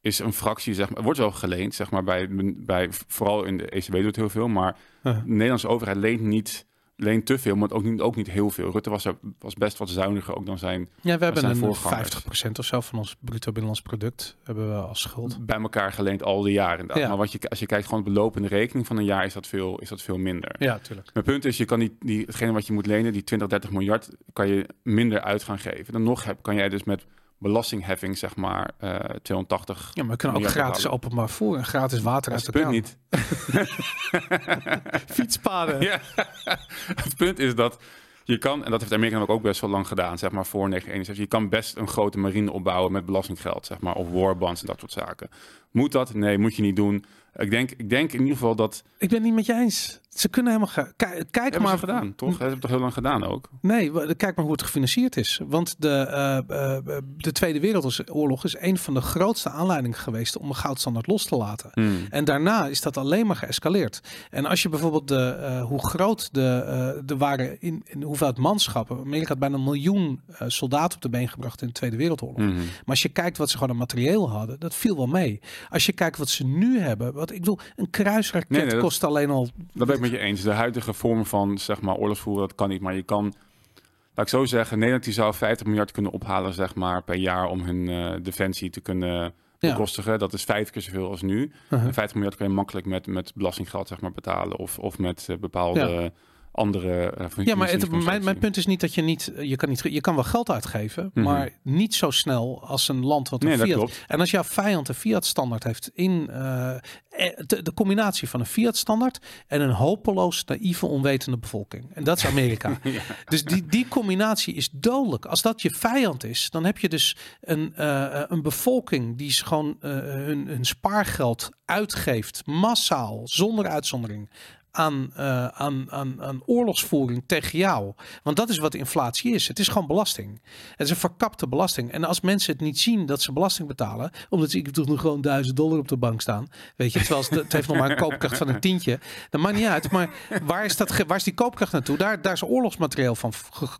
is een fractie, zeg maar, wordt wel geleend, zeg maar, bij, bij vooral in de ECB doet heel veel, maar de Nederlandse overheid leent niet leent te veel, maar ook niet, ook niet heel veel. Rutte was, er, was best wat zuiniger ook dan zijn Ja, we hebben zijn een voorgangers. 50% of zo van ons bruto binnenlands product hebben we als schuld. bij elkaar geleend al die jaren. Ja. Maar wat je, als je kijkt gewoon in de rekening van een jaar, is dat veel, is dat veel minder. Ja, tuurlijk. Mijn punt is, je kan die, die, hetgene wat je moet lenen, die 20, 30 miljard, kan je minder uit gaan geven. Dan nog heb, kan jij dus met belastingheffing, zeg maar, eh 280. Ja, maar we kunnen ook gratis betalen. openbaar voer en gratis water uit het de punt niet. [laughs] [laughs] Fietspaden. Ja. het punt is dat je kan, en dat heeft Amerika ook best wel lang gedaan, zeg maar voor 1971, je kan best een grote marine opbouwen met belastinggeld, zeg maar, of warbonds en dat soort zaken. Moet dat? Nee, moet je niet doen. Ik denk, ik denk in ieder geval dat. Ik ben het niet met je eens. Ze kunnen helemaal... Ge- Kijk, kijk Hebben maar... gedaan, toch? Dat hebben toch heel lang gedaan ook. Nee, kijk maar hoe het gefinancierd is. Want de, eh, eh, eh, de Tweede Wereldoorlog is een van de grootste aanleidingen geweest om een goudstandaard los te laten. Hmm. En daarna is dat alleen maar geëscaleerd. En als je bijvoorbeeld de, hoe groot de, de waren in, in hoeveelheid manschappen. Amerika had bijna een miljoen soldaten op de been gebracht in de Tweede Wereldoorlog. Mhm. Maar als je kijkt wat ze gewoon aan materieel hadden, dat viel wel mee. Als je kijkt wat ze nu hebben, wat ik bedoel, een kruisraket Nee, nee, dat- kost alleen al. Dat ik met je eens. De huidige vorm van zeg maar oorlogsvoeren, dat kan niet. Maar je kan, laat ik zo zeggen, Nederland die zou 50 miljard kunnen ophalen zeg maar per jaar om hun eh, defensie te kunnen Ja. bekostigen. Dat is vijf keer zoveel als nu. Uh-huh. En 50 miljard kun je makkelijk met, met belastinggeld zeg maar betalen of, of met eh, bepaalde andere. eh, Ja, maar het, mijn, mijn punt is niet dat je niet, je kan niet, je kan wel geld uitgeven, Mhm. maar niet zo snel als een land wat een Nee, Fiat. En als jouw vijand een Fiat standaard heeft in eh, eh, de, de combinatie van een Fiat standaard en een hopeloos naïeve onwetende bevolking. En dat is Amerika. [laughs] Ja. Dus die, die combinatie is dodelijk. Als dat je vijand is, dan heb je dus een, eh, een bevolking die is gewoon eh, hun, hun spaargeld uitgeeft, massaal, zonder uitzondering. Aan, eh, aan, aan, aan oorlogsvoering tegen jou. Want dat is wat inflatie is. Het is gewoon belasting. Het is een verkapte belasting. En als mensen het niet zien dat ze belasting betalen, omdat ze ik toch nog gewoon duizend dollar op de bank staan, weet je, terwijl het, heeft nog maar een koopkracht van een tientje, dan maakt niet uit. Maar waar is, dat, waar is die koopkracht naartoe? Daar, daar is oorlogsmateriaal van,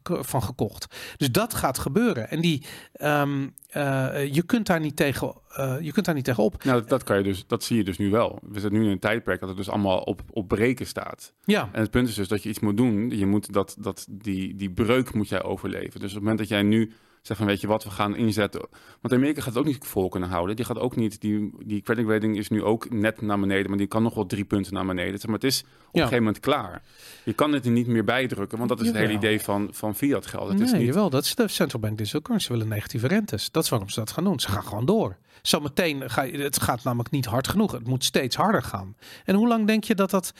van gekocht. Dus dat gaat gebeuren. En die, ehm, eh, je kunt daar niet tegen, eh, je kunt daar niet tegen op. Nou, dat, dat, kan je dus, dat zie je dus nu wel. We zitten nu in een tijdperk dat het dus allemaal op, op breken staat. Ja, En het punt is dus dat je iets moet doen. Je moet dat, dat, die, die breuk moet jij overleven. Dus op het moment dat jij nu zegt van weet je wat, we gaan inzetten. Want Amerika gaat het ook niet vol kunnen houden. Die gaat ook niet, die, die credit rating is nu ook net naar beneden, maar die kan nog wel drie punten naar beneden. Zeg maar het is op een gegeven moment klaar. Je kan het er niet meer bijdrukken, want dat is het hele idee van, van fiat geld. Het nee, is niet, jawel, dat is de central bank digital currency. Ze willen negatieve rentes. Dat is waarom ze dat gaan doen. Ze gaan gewoon door. Zometeen ga je, het gaat namelijk niet hard genoeg. Het moet steeds harder gaan. En hoe lang denk je dat dat...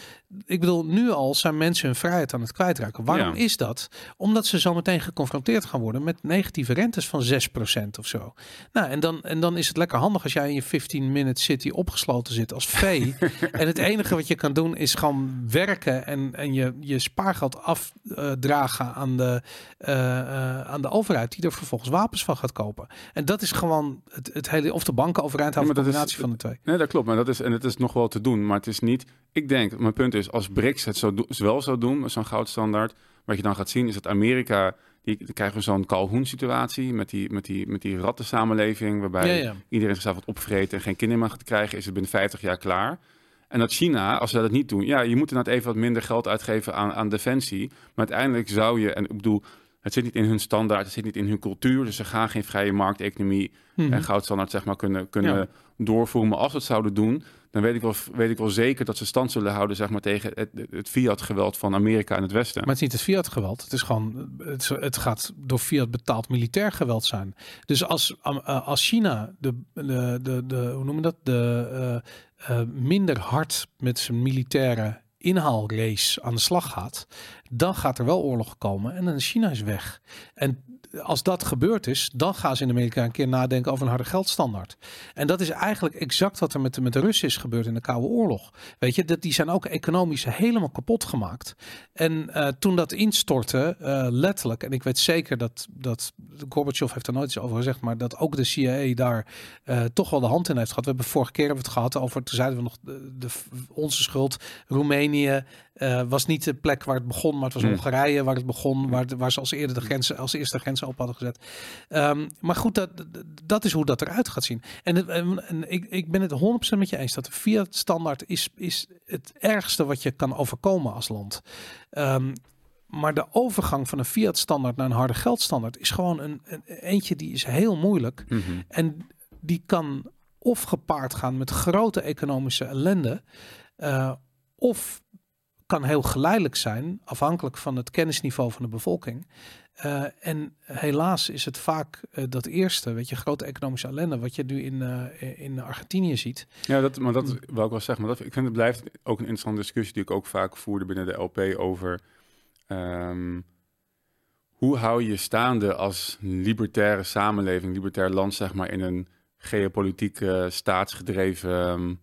Ik bedoel, nu al zijn mensen hun vrijheid aan het kwijtraken. Waarom Ja. is dat? Omdat ze zometeen geconfronteerd gaan worden met negatieve rentes van 6% of zo. Nou, en dan, en dan is het lekker handig als jij in je 15-minute city opgesloten zit als vee. [laughs] en het enige wat je kan doen is gewoon werken en, en je, je spaargeld afdragen aan, de, eh, eh, aan de overheid, die er vervolgens wapens van gaat kopen. En dat is gewoon het, het hele, of de banken overeind houden, Ja, maar een dat is- van de twee. Nee, dat klopt. Maar dat is, en het is nog wel te doen. Maar het is niet. Ik denk, mijn punt is, als BRICS het zo wel zou doen, met zo'n goudstandaard, wat je dan gaat zien, is dat Amerika. Die dan krijgen we zo'n Calhoun-situatie met die, met, die, met die rattensamenleving, waarbij Ja, ja. iedereen zichzelf wat opvreten en geen kinderen meer gaat krijgen, is het binnen 50 jaar klaar. En dat China, als ze dat niet doen, ja, je moet inderdaad even wat minder geld uitgeven aan, aan defensie. Maar uiteindelijk zou je, en ik bedoel, het zit niet in hun standaard, het zit niet in hun cultuur, dus ze gaan geen vrije markteconomie Mhm. en goudstandaard zeg maar kunnen, kunnen Ja. doorvoeren. Maar als we het zouden doen, dan weet ik, wel, weet ik wel zeker dat ze stand zullen houden zeg maar, tegen het, het fiat-geweld van Amerika en het Westen. Maar het is niet het fiat geweld. Het is gewoon, het, het gaat door fiat betaald militair geweld zijn. Dus als, uh, als China de, de, de, de, hoe noem je dat, de uh, uh, minder hard met zijn militaire inhaalrace aan de slag gaat, dan gaat er wel oorlog komen en dan is China is weg. En als dat gebeurd is, dan gaan ze in Amerika een keer nadenken over een harde geldstandaard. En dat is eigenlijk exact wat er met de, met de Russen is gebeurd in de Koude Oorlog. Weet je, dat, die zijn ook economisch helemaal kapot gemaakt. En uh, toen dat instortte, uh, letterlijk, en ik weet zeker dat, dat Gorbachev heeft er nooit iets over gezegd, maar dat ook de CIA daar uh, toch wel de hand in heeft gehad. We hebben vorige keer hebben we het gehad over, toen zeiden we nog, de, de, onze schuld, Roemenië, was niet de plek waar het begon, maar het was Hmm. Hongarije waar het begon, waar, waar ze als, eerder de grenzen, als eerste de grenzen op hadden gezet. Um, maar goed, dat, dat is hoe dat eruit gaat zien. En, het, en, en ik, ik ben het 100% met je eens dat de Fiat-standaard is, is het ergste wat je kan overkomen als land. Um, maar de overgang van een Fiat-standaard naar een harde geldstandaard is gewoon een, een eentje die is heel moeilijk. Mm -hmm. En die kan of gepaard gaan met grote economische ellende, uh, of kan heel geleidelijk zijn, afhankelijk van het kennisniveau van de bevolking. Uh, en helaas is het vaak uh, dat eerste, weet je, grote economische ellende, wat je nu in, uh, in Argentinië ziet. Ja, dat, maar dat wil ik wel zeggen. Maar dat, ik vind het blijft ook een interessante discussie die ik ook vaak voerde binnen de LP over um, hoe hou je staande als libertaire samenleving, libertair land, zeg maar, in een geopolitieke, staatsgedreven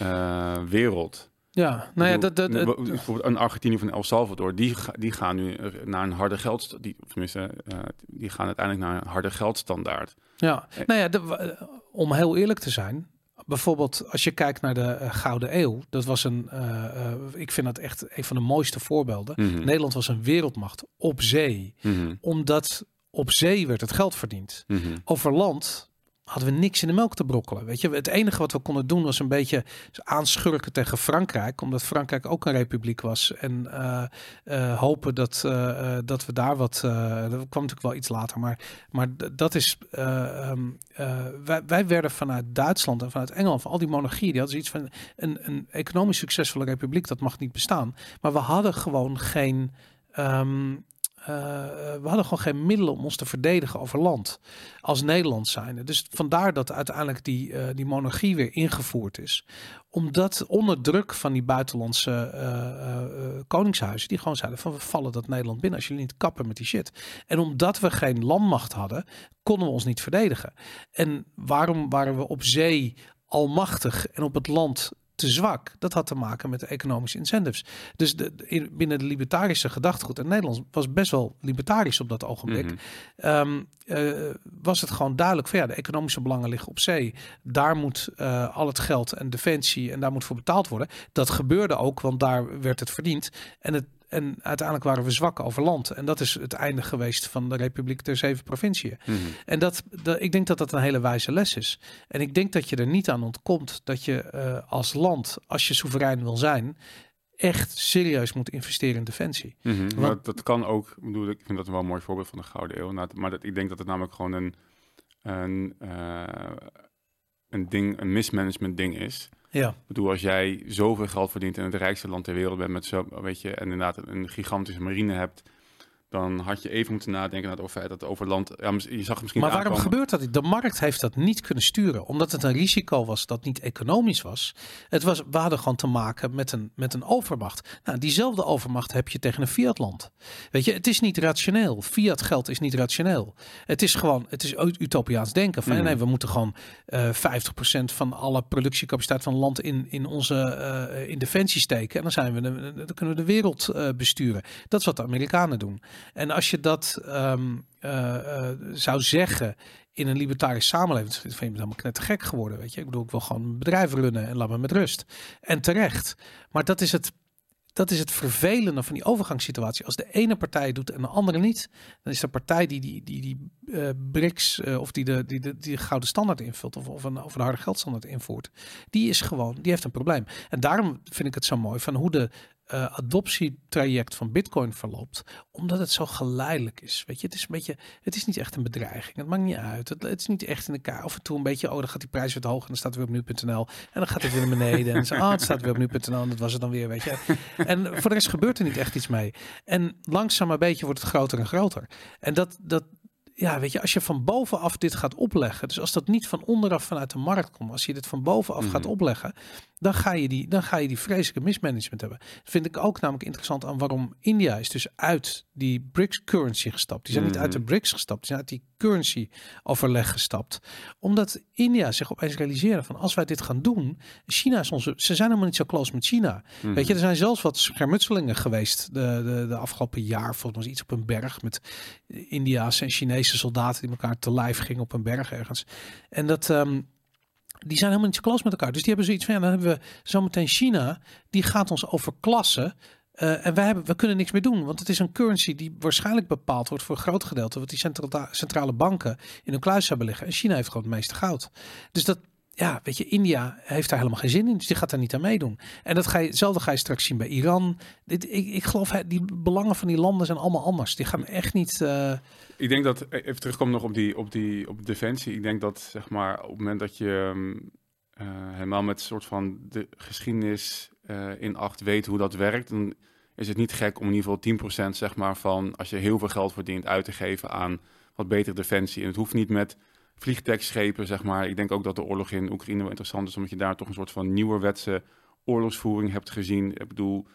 um, wereld. Ja, nou ja, dat, dat, bijvoorbeeld een Argentinië van El Salvador, die, die gaan nu naar een harde geld, die, tenminste, uh, die gaan uiteindelijk naar een harde geldstandaard. Ja, nou ja, de, om heel eerlijk te zijn, bijvoorbeeld als je kijkt naar de uh, Gouden Eeuw, dat was een, uh, ik vind dat echt een van de mooiste voorbeelden. Mm -hmm. Nederland was een wereldmacht op zee, mm -hmm. omdat op zee werd het geld verdiend. Mm -hmm. Over land hadden we niks in de melk te brokkelen. Weet je, het enige wat we konden doen was een beetje aanschurken tegen Frankrijk, omdat Frankrijk ook een republiek was. En uh, uh, hopen dat, uh, dat we daar wat. dat kwam natuurlijk wel iets later, maar, maar dat is. Um, wij, wij, werden vanuit Duitsland en vanuit Engeland, van al die monarchieën, die hadden iets van een, een economisch succesvolle republiek, dat mag niet bestaan. Maar we hadden gewoon geen. Uh, we hadden gewoon geen middelen om ons te verdedigen over land als Nederland zijnde. Dus vandaar dat uiteindelijk die, uh, die monarchie weer ingevoerd is. Omdat onder druk van die buitenlandse koningshuizen, die gewoon zeiden van we vallen dat Nederland binnen als jullie niet kappen met die shit. En omdat we geen landmacht hadden, konden we ons niet verdedigen. En waarom waren we op zee almachtig en op het land te zwak. Dat had te maken met de economische incentives. Dus de, in, binnen de libertarische gedachtegoed, en Nederland was best wel libertarisch op dat ogenblik, mm -hmm. um, uh, was het gewoon duidelijk van ja, de economische belangen liggen op zee. Daar moet uh, al het geld en defensie en daar moet voor betaald worden. Dat gebeurde ook, want daar werd het verdiend. En het en uiteindelijk waren we zwak over land. En dat is het einde geweest van de Republiek der Zeven Provinciën. Mm -hmm. En dat, dat, ik denk dat dat een hele wijze les is. En ik denk dat je er niet aan ontkomt dat je uh, als land, als je soeverein wil zijn, echt serieus moet investeren in defensie. Mm -hmm. Want, dat kan ook, ik bedoel, ik vind dat wel een mooi voorbeeld van de Gouden Eeuw. Maar dat, ik denk dat het namelijk gewoon een, een, uh, een ding, een mismanagement ding is. Ja. Ik bedoel, als jij zoveel geld verdient in het rijkste land ter wereld bent met zo, weet je, en inderdaad een gigantische marine hebt, dan had je even moeten nadenken naar het feit dat over land. Ja, je zag misschien. Maar waarom aankomen. gebeurt dat? De markt heeft dat niet kunnen sturen, omdat het een risico was dat niet economisch was. Het was, we hadden gewoon te maken met een, met een overmacht. Nou, diezelfde overmacht heb je tegen een fiatland. Weet je, het is niet rationeel. Fiat geld is niet rationeel. Het is gewoon, het is utopiaans denken. Van, mm. nee, we moeten gewoon uh, 50% van alle productiecapaciteit van land in, in onze uh, in defensie steken. En dan zijn we, de, dan kunnen we de wereld uh, besturen. Dat is wat de Amerikanen doen. En als je dat um, uh, uh, zou zeggen in een libertarische samenleving, dan vind je me helemaal net gek geworden. Weet je, ik bedoel, ik wil gewoon een bedrijf runnen en laat me met rust. En terecht. Maar dat is het. Dat is het vervelende van die overgangssituatie. Als de ene partij doet en de andere niet, dan is de partij die die, die, die uh, BRICS of die de, die, de, die de gouden standaard invult of, of, een, of een harde geldstandaard invoert, die is gewoon, die heeft een probleem. En daarom vind ik het zo mooi van hoe de uh, adoptietraject van Bitcoin verloopt, omdat het zo geleidelijk is. Weet je, het is een beetje, het is niet echt een bedreiging. Het maakt niet uit. Het, het is niet echt in elkaar. Af en toe een beetje, oh, dan gaat die prijs weer hoog en dan staat het weer op nu.nl en dan gaat het weer naar beneden en dan, oh, het staat weer op nu.nl en dat was het dan weer, weet je. En voor de rest gebeurt er niet echt iets mee. En langzaam een beetje wordt het groter en groter. En dat, dat, ja, weet je, als je van bovenaf dit gaat opleggen, dus als dat niet van onderaf vanuit de markt komt, als je dit van bovenaf mm -hmm. gaat opleggen, dan ga je die, dan ga je die vreselijke mismanagement hebben. Dat vind ik ook namelijk interessant aan waarom India is dus uit die BRICS currency gestapt. Die zijn mm niet uit de BRICS gestapt, die zijn uit die currency overleg gestapt. Omdat India zich opeens realiseren van als wij dit gaan doen, China is onze, ze zijn helemaal niet zo close met China. Mm. Weet je, er zijn zelfs wat schermutselingen geweest de, de, de afgelopen jaar, volgens mij iets op een berg met India's en Chinese soldaten die elkaar te lijf gingen op een berg ergens. En dat um, die zijn helemaal niet zo close met elkaar. Dus die hebben zoiets van, ja, dan hebben we zometeen China, die gaat ons overklassen. Uh, en wij, hebben, we kunnen niks meer doen, want het is een currency die waarschijnlijk bepaald wordt voor een groot gedeelte, wat die centra centrale banken in hun kluis hebben liggen. En China heeft gewoon het meeste goud. Dus dat, ja, weet je, India heeft daar helemaal geen zin in, dus die gaat daar niet aan meedoen. En dat ga je, hetzelfde ga je straks zien bij Iran. Dit, ik, ik geloof, die belangen van die landen zijn allemaal anders. Die gaan echt niet... Uh... Ik denk dat, even terugkomen nog op die, op die op defensie. Ik denk dat, zeg maar, op het moment dat je uh, helemaal met soort van de geschiedenis in acht weet hoe dat werkt, dan is het niet gek om in ieder geval 10% zeg maar van als je heel veel geld verdient uit te geven aan wat betere defensie. En het hoeft niet met vliegdekschepen, zeg maar. Ik denk ook dat de oorlog in Oekraïne wel interessant is, omdat je daar toch een soort van nieuwerwetse oorlogsvoering hebt gezien. Ik bedoel,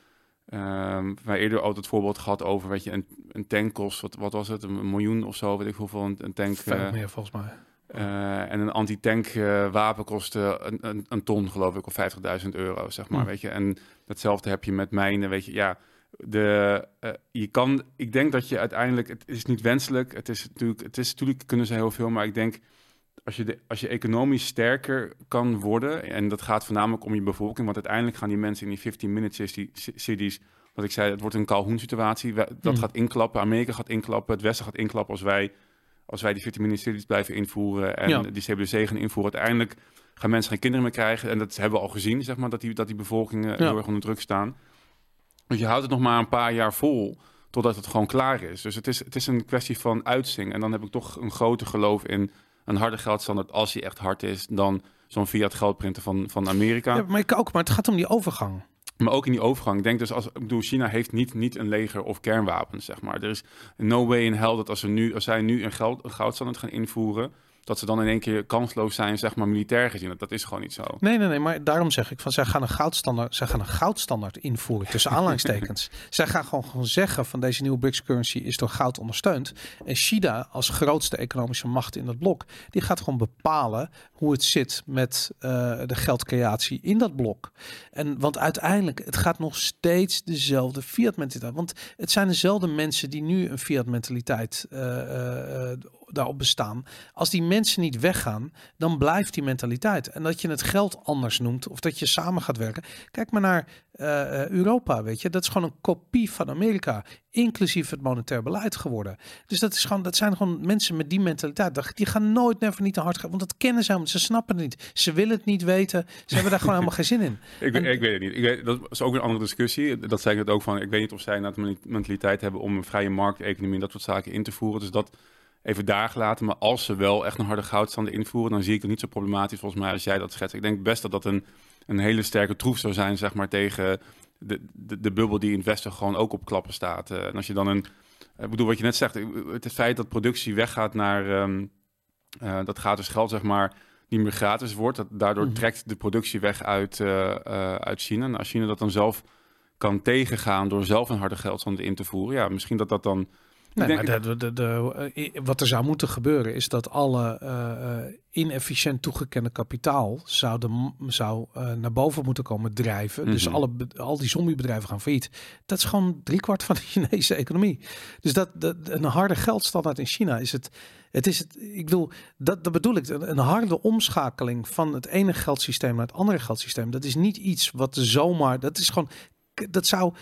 um, wij eerder altijd het voorbeeld gehad over, weet je, een, een tank kost, wat, wat was het, een miljoen of zo, weet ik hoeveel, een, een tank. Veel uh, meer volgens mij. Uh, en een anti-tank uh, wapen kostte een, een, een, ton, geloof ik, of 50.000 euro, zeg maar, hm. weet je. En datzelfde heb je met mijnen, weet je, ja de, uh, je kan, ik denk dat je uiteindelijk, het is niet wenselijk, het is natuurlijk, het is natuurlijk kunnen ze heel veel, maar ik denk als je, de, als je economisch sterker kan worden, en dat gaat voornamelijk om je bevolking, want uiteindelijk gaan die mensen in die 15-minute cities, wat ik zei, het wordt een Calhoun situatie, dat hmm. gaat inklappen, Amerika gaat inklappen, het Westen gaat inklappen als wij, als wij die 15-minute cities blijven invoeren en ja. die CBDC gaan invoeren. Uiteindelijk gaan mensen geen kinderen meer krijgen, en dat hebben we al gezien, zeg maar, dat die, dat die bevolkingen ja. heel erg onder druk staan. Dus je houdt het nog maar een paar jaar vol totdat het gewoon klaar is. Dus het is, het is een kwestie van uitzingen. En dan heb ik toch een groter geloof in een harde geldstandaard als die echt hard is dan zo'n fiat geldprinter van, van Amerika. Ja, maar ik ook, maar het gaat om die overgang. Maar ook in die overgang. Ik denk dus als ik bedoel, China heeft niet, niet een leger of kernwapens, zeg maar. Er is no way in hell dat als, ze nu, als zij nu een, geld, een goudstandaard gaan invoeren, dat ze dan in één keer kansloos zijn, zeg maar, militair gezien. Dat, dat is gewoon niet zo. Nee, nee, nee, maar daarom zeg ik van, zij gaan een goudstandaard, zij gaan een goudstandaard invoeren, tussen aanhalingstekens. [laughs] zij gaan gewoon, gewoon zeggen van deze nieuwe BRICS currency is door goud ondersteund. En China als grootste economische macht in dat blok, die gaat gewoon bepalen hoe het zit met uh, de geldcreatie in dat blok. En want uiteindelijk, het gaat nog steeds dezelfde fiat mentaliteit. Want het zijn dezelfde mensen die nu een fiat mentaliteit uh, uh, daarop bestaan. Als die mensen niet weggaan, dan blijft die mentaliteit. En dat je het geld anders noemt of dat je samen gaat werken. Kijk maar naar uh, Europa, weet je. Dat is gewoon een kopie van Amerika, inclusief het monetair beleid geworden. Dus dat, is gewoon, dat zijn gewoon mensen met die mentaliteit. Die gaan nooit never niet te hard gaan, want dat kennen ze, ze snappen het niet. Ze willen het niet weten. Ze hebben daar gewoon helemaal geen zin in. [laughs] Ik, ik weet het niet. Ik weet, dat is ook een andere discussie. Dat zei ik het ook van. Ik weet niet of zij nou de mentaliteit hebben om een vrije markteconomie en dat soort zaken in te voeren. Dus dat even daar gelaten. Maar als ze wel echt een harde goudstanden invoeren, dan zie ik het niet zo problematisch volgens mij als jij dat schetst. Ik denk best dat dat een, een hele sterke troef zou zijn, zeg maar, tegen de, de, de bubbel die in het Westen gewoon ook op klappen staat. Uh, en als je dan een, ik bedoel wat je net zegt, het feit dat productie weggaat naar, um, uh, dat gaat dus geld, zeg maar, niet meer gratis wordt. Dat, daardoor mm. trekt de productie weg uit, uh, uit China. En als China dat dan zelf kan tegengaan door zelf een harde geldstand in te voeren, ja, misschien dat dat dan Nee, maar de, de, de, eh, wat er zou moeten gebeuren is dat alle uh, inefficiënt toegekende kapitaal zou, de, zou uh, naar boven moeten komen drijven. Dus mhm. alle, al die zombiebedrijven gaan failliet. Dat is gewoon driekwart van de [laughs] Chinese economie. Dus dat, dat een harde geldstandaard in China is het. Het is het, ik bedoel, dat, dat bedoel ik. Een harde omschakeling van het ene geldsysteem naar het andere geldsysteem. Dat is niet iets wat zomaar. Dat is gewoon. Dat zou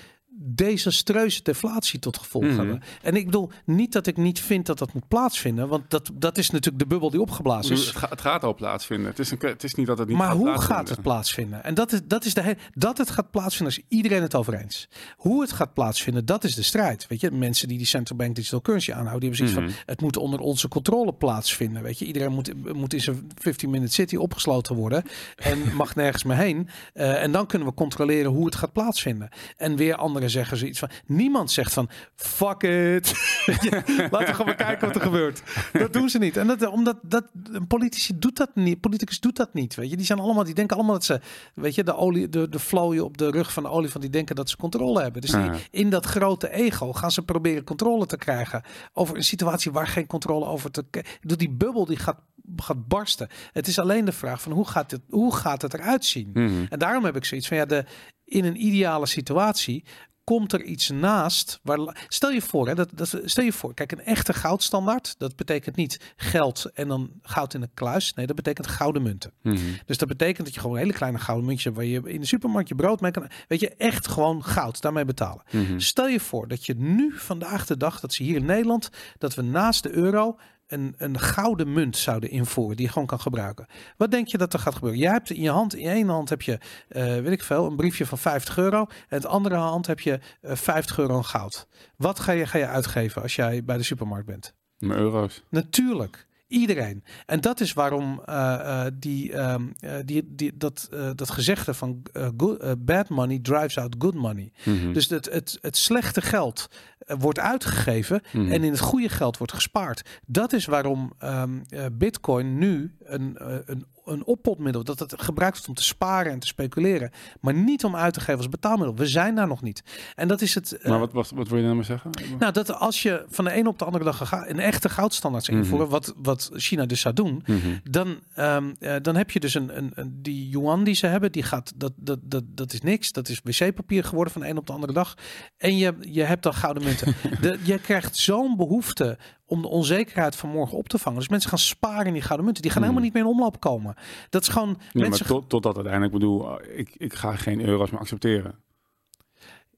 desastreuze deflatie tot gevolg mm hebben. En ik bedoel niet dat ik niet vind dat dat moet plaatsvinden, want dat, dat is natuurlijk de bubbel die opgeblazen is. Het, gaat, het gaat al plaatsvinden. Het is, een, het is niet dat het niet maar gaat hoe gaat het plaatsvinden? En dat is, dat is de dat het gaat plaatsvinden, is iedereen het over eens. Hoe het gaat plaatsvinden, dat is de strijd. Weet je, mensen die die central bank digital currency aanhouden, die hebben zoiets van: mhm. het moet onder onze controle plaatsvinden. Weet je, iedereen moet, moet in zijn 15 minute city opgesloten worden en [laughs] mag nergens meer heen. Uh, en dan kunnen we controleren hoe het gaat plaatsvinden. En weer anderen zeggen zoiets van. Niemand zegt van fuck it. [laughs] Laten we gewoon kijken wat er gebeurt. Dat doen ze niet. En dat omdat dat een politici doet dat niet. Politicus doet dat niet. Weet je, die zijn allemaal, die denken allemaal dat ze, weet je, de olie, de, de flow op de rug van de olie van die denken dat ze controle hebben. Dus die, in dat grote ego gaan ze proberen controle te krijgen over een situatie waar geen controle over te. Door die bubbel die gaat gaat barsten. Het is alleen de vraag van hoe gaat het, hoe gaat het eruit zien? Mhm. En daarom heb ik zoiets van ja, de, in een ideale situatie komt er iets naast. Waar, stel je voor, hè, dat, dat, stel je voor, kijk, een echte goudstandaard, dat betekent niet geld en dan goud in een kluis. Nee, dat betekent gouden munten. Mhm. Dus dat betekent dat je gewoon een hele kleine gouden muntje waar je in de supermarkt je brood mee kan, weet je, echt gewoon goud daarmee betalen. Mhm. Stel je voor dat je nu vandaag de dag, dat ze hier in Nederland, dat we naast de euro een, een gouden munt zouden invoeren die je gewoon kan gebruiken. Wat denk je dat er gaat gebeuren? Jij hebt in je hand, in één hand heb je, uh, weet ik veel, een briefje van 50 euro. En in de andere hand heb je uh, eh, 50 euro goud. Wat ga je, ga je uitgeven als jij bij de supermarkt bent? Mijn euro's. Natuurlijk. Iedereen. En dat is waarom uh, die, um, die, die, dat, dat gezegde van good, bad money drives out good money. Mm -hmm. Dus het, het, het slechte geld wordt uitgegeven mm -hmm. en in het goede geld wordt gespaard. Dat is waarom um, Bitcoin nu een, een een oppotmiddel. Dat het gebruikt wordt om te sparen en te speculeren. Maar niet om uit te geven als betaalmiddel. We zijn daar nog niet. En dat is het. Maar wat, wat, wat wil je nou maar zeggen? Nou, dat als je van de ene op de andere dag een echte goudstandaard zou invoeren, mm -hmm. wat, wat China dus zou doen, mm -hmm. dan, um, uh, dan heb je dus een, een, een, die yuan die ze hebben, die gaat, dat, dat, dat, dat is niks. Dat is wc-papier geworden van de een op de andere dag. En je, je hebt dan gouden munten. [laughs] de, je krijgt zo'n behoefte om de onzekerheid van morgen op te vangen. Dus mensen gaan sparen in die gouden munten. Die gaan hmm. helemaal niet meer in omloop komen. Dat is gewoon... Nee, mensen... maar tot, totdat uiteindelijk, bedoel, ik, ik ga geen euro's meer accepteren.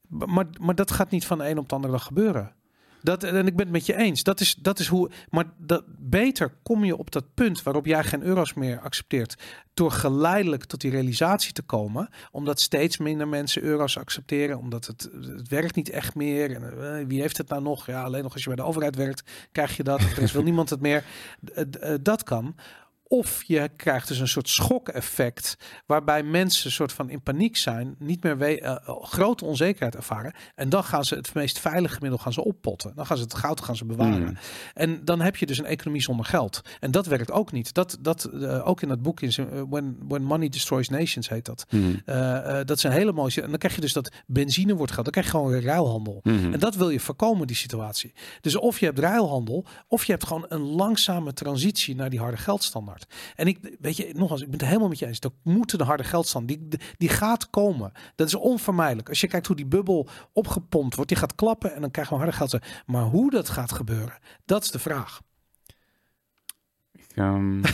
Maar, maar dat gaat niet van de een op de andere dag gebeuren. Dat, en ik ben het met je eens. Dat is, dat is hoe. Maar dat, beter kom je op dat punt waarop jij geen euro's meer accepteert. Door geleidelijk tot die realisatie te komen. Omdat steeds minder mensen euro's accepteren. Omdat het, het werkt niet echt meer. En, uh, wie heeft het nou nog? Ja, alleen nog als je bij de overheid werkt, krijg je dat. Er is wil [laughs] niemand het meer. Uh, uh, dat kan. Of je krijgt dus een soort schok-effect, waarbij mensen een soort van in paniek zijn, niet meer we- uh, grote onzekerheid ervaren. En dan gaan ze het meest veilige middel gaan ze oppotten. Dan gaan ze het goud gaan ze bewaren. Mm. En dan heb je dus een economie zonder geld. En dat werkt ook niet. Dat, dat uh, ook in dat boek in uh, When, When Money Destroys Nations heet dat. Mm. dat zijn hele mooie. En dan krijg je dus dat benzine wordt geld. Dan krijg je gewoon weer ruilhandel. Mm. En dat wil je voorkomen, die situatie. Dus of je hebt ruilhandel, of je hebt gewoon een langzame transitie naar die harde geldstandaard. En ik, weet je, nogmaals, ik ben het helemaal met je eens. Er moet een harde geldstand. Die, die gaat komen. Dat is onvermijdelijk. Als je kijkt hoe die bubbel opgepompt wordt, die gaat klappen en dan krijgen we harde geldstand. Maar hoe dat gaat gebeuren, dat is de vraag. Um... [laughs]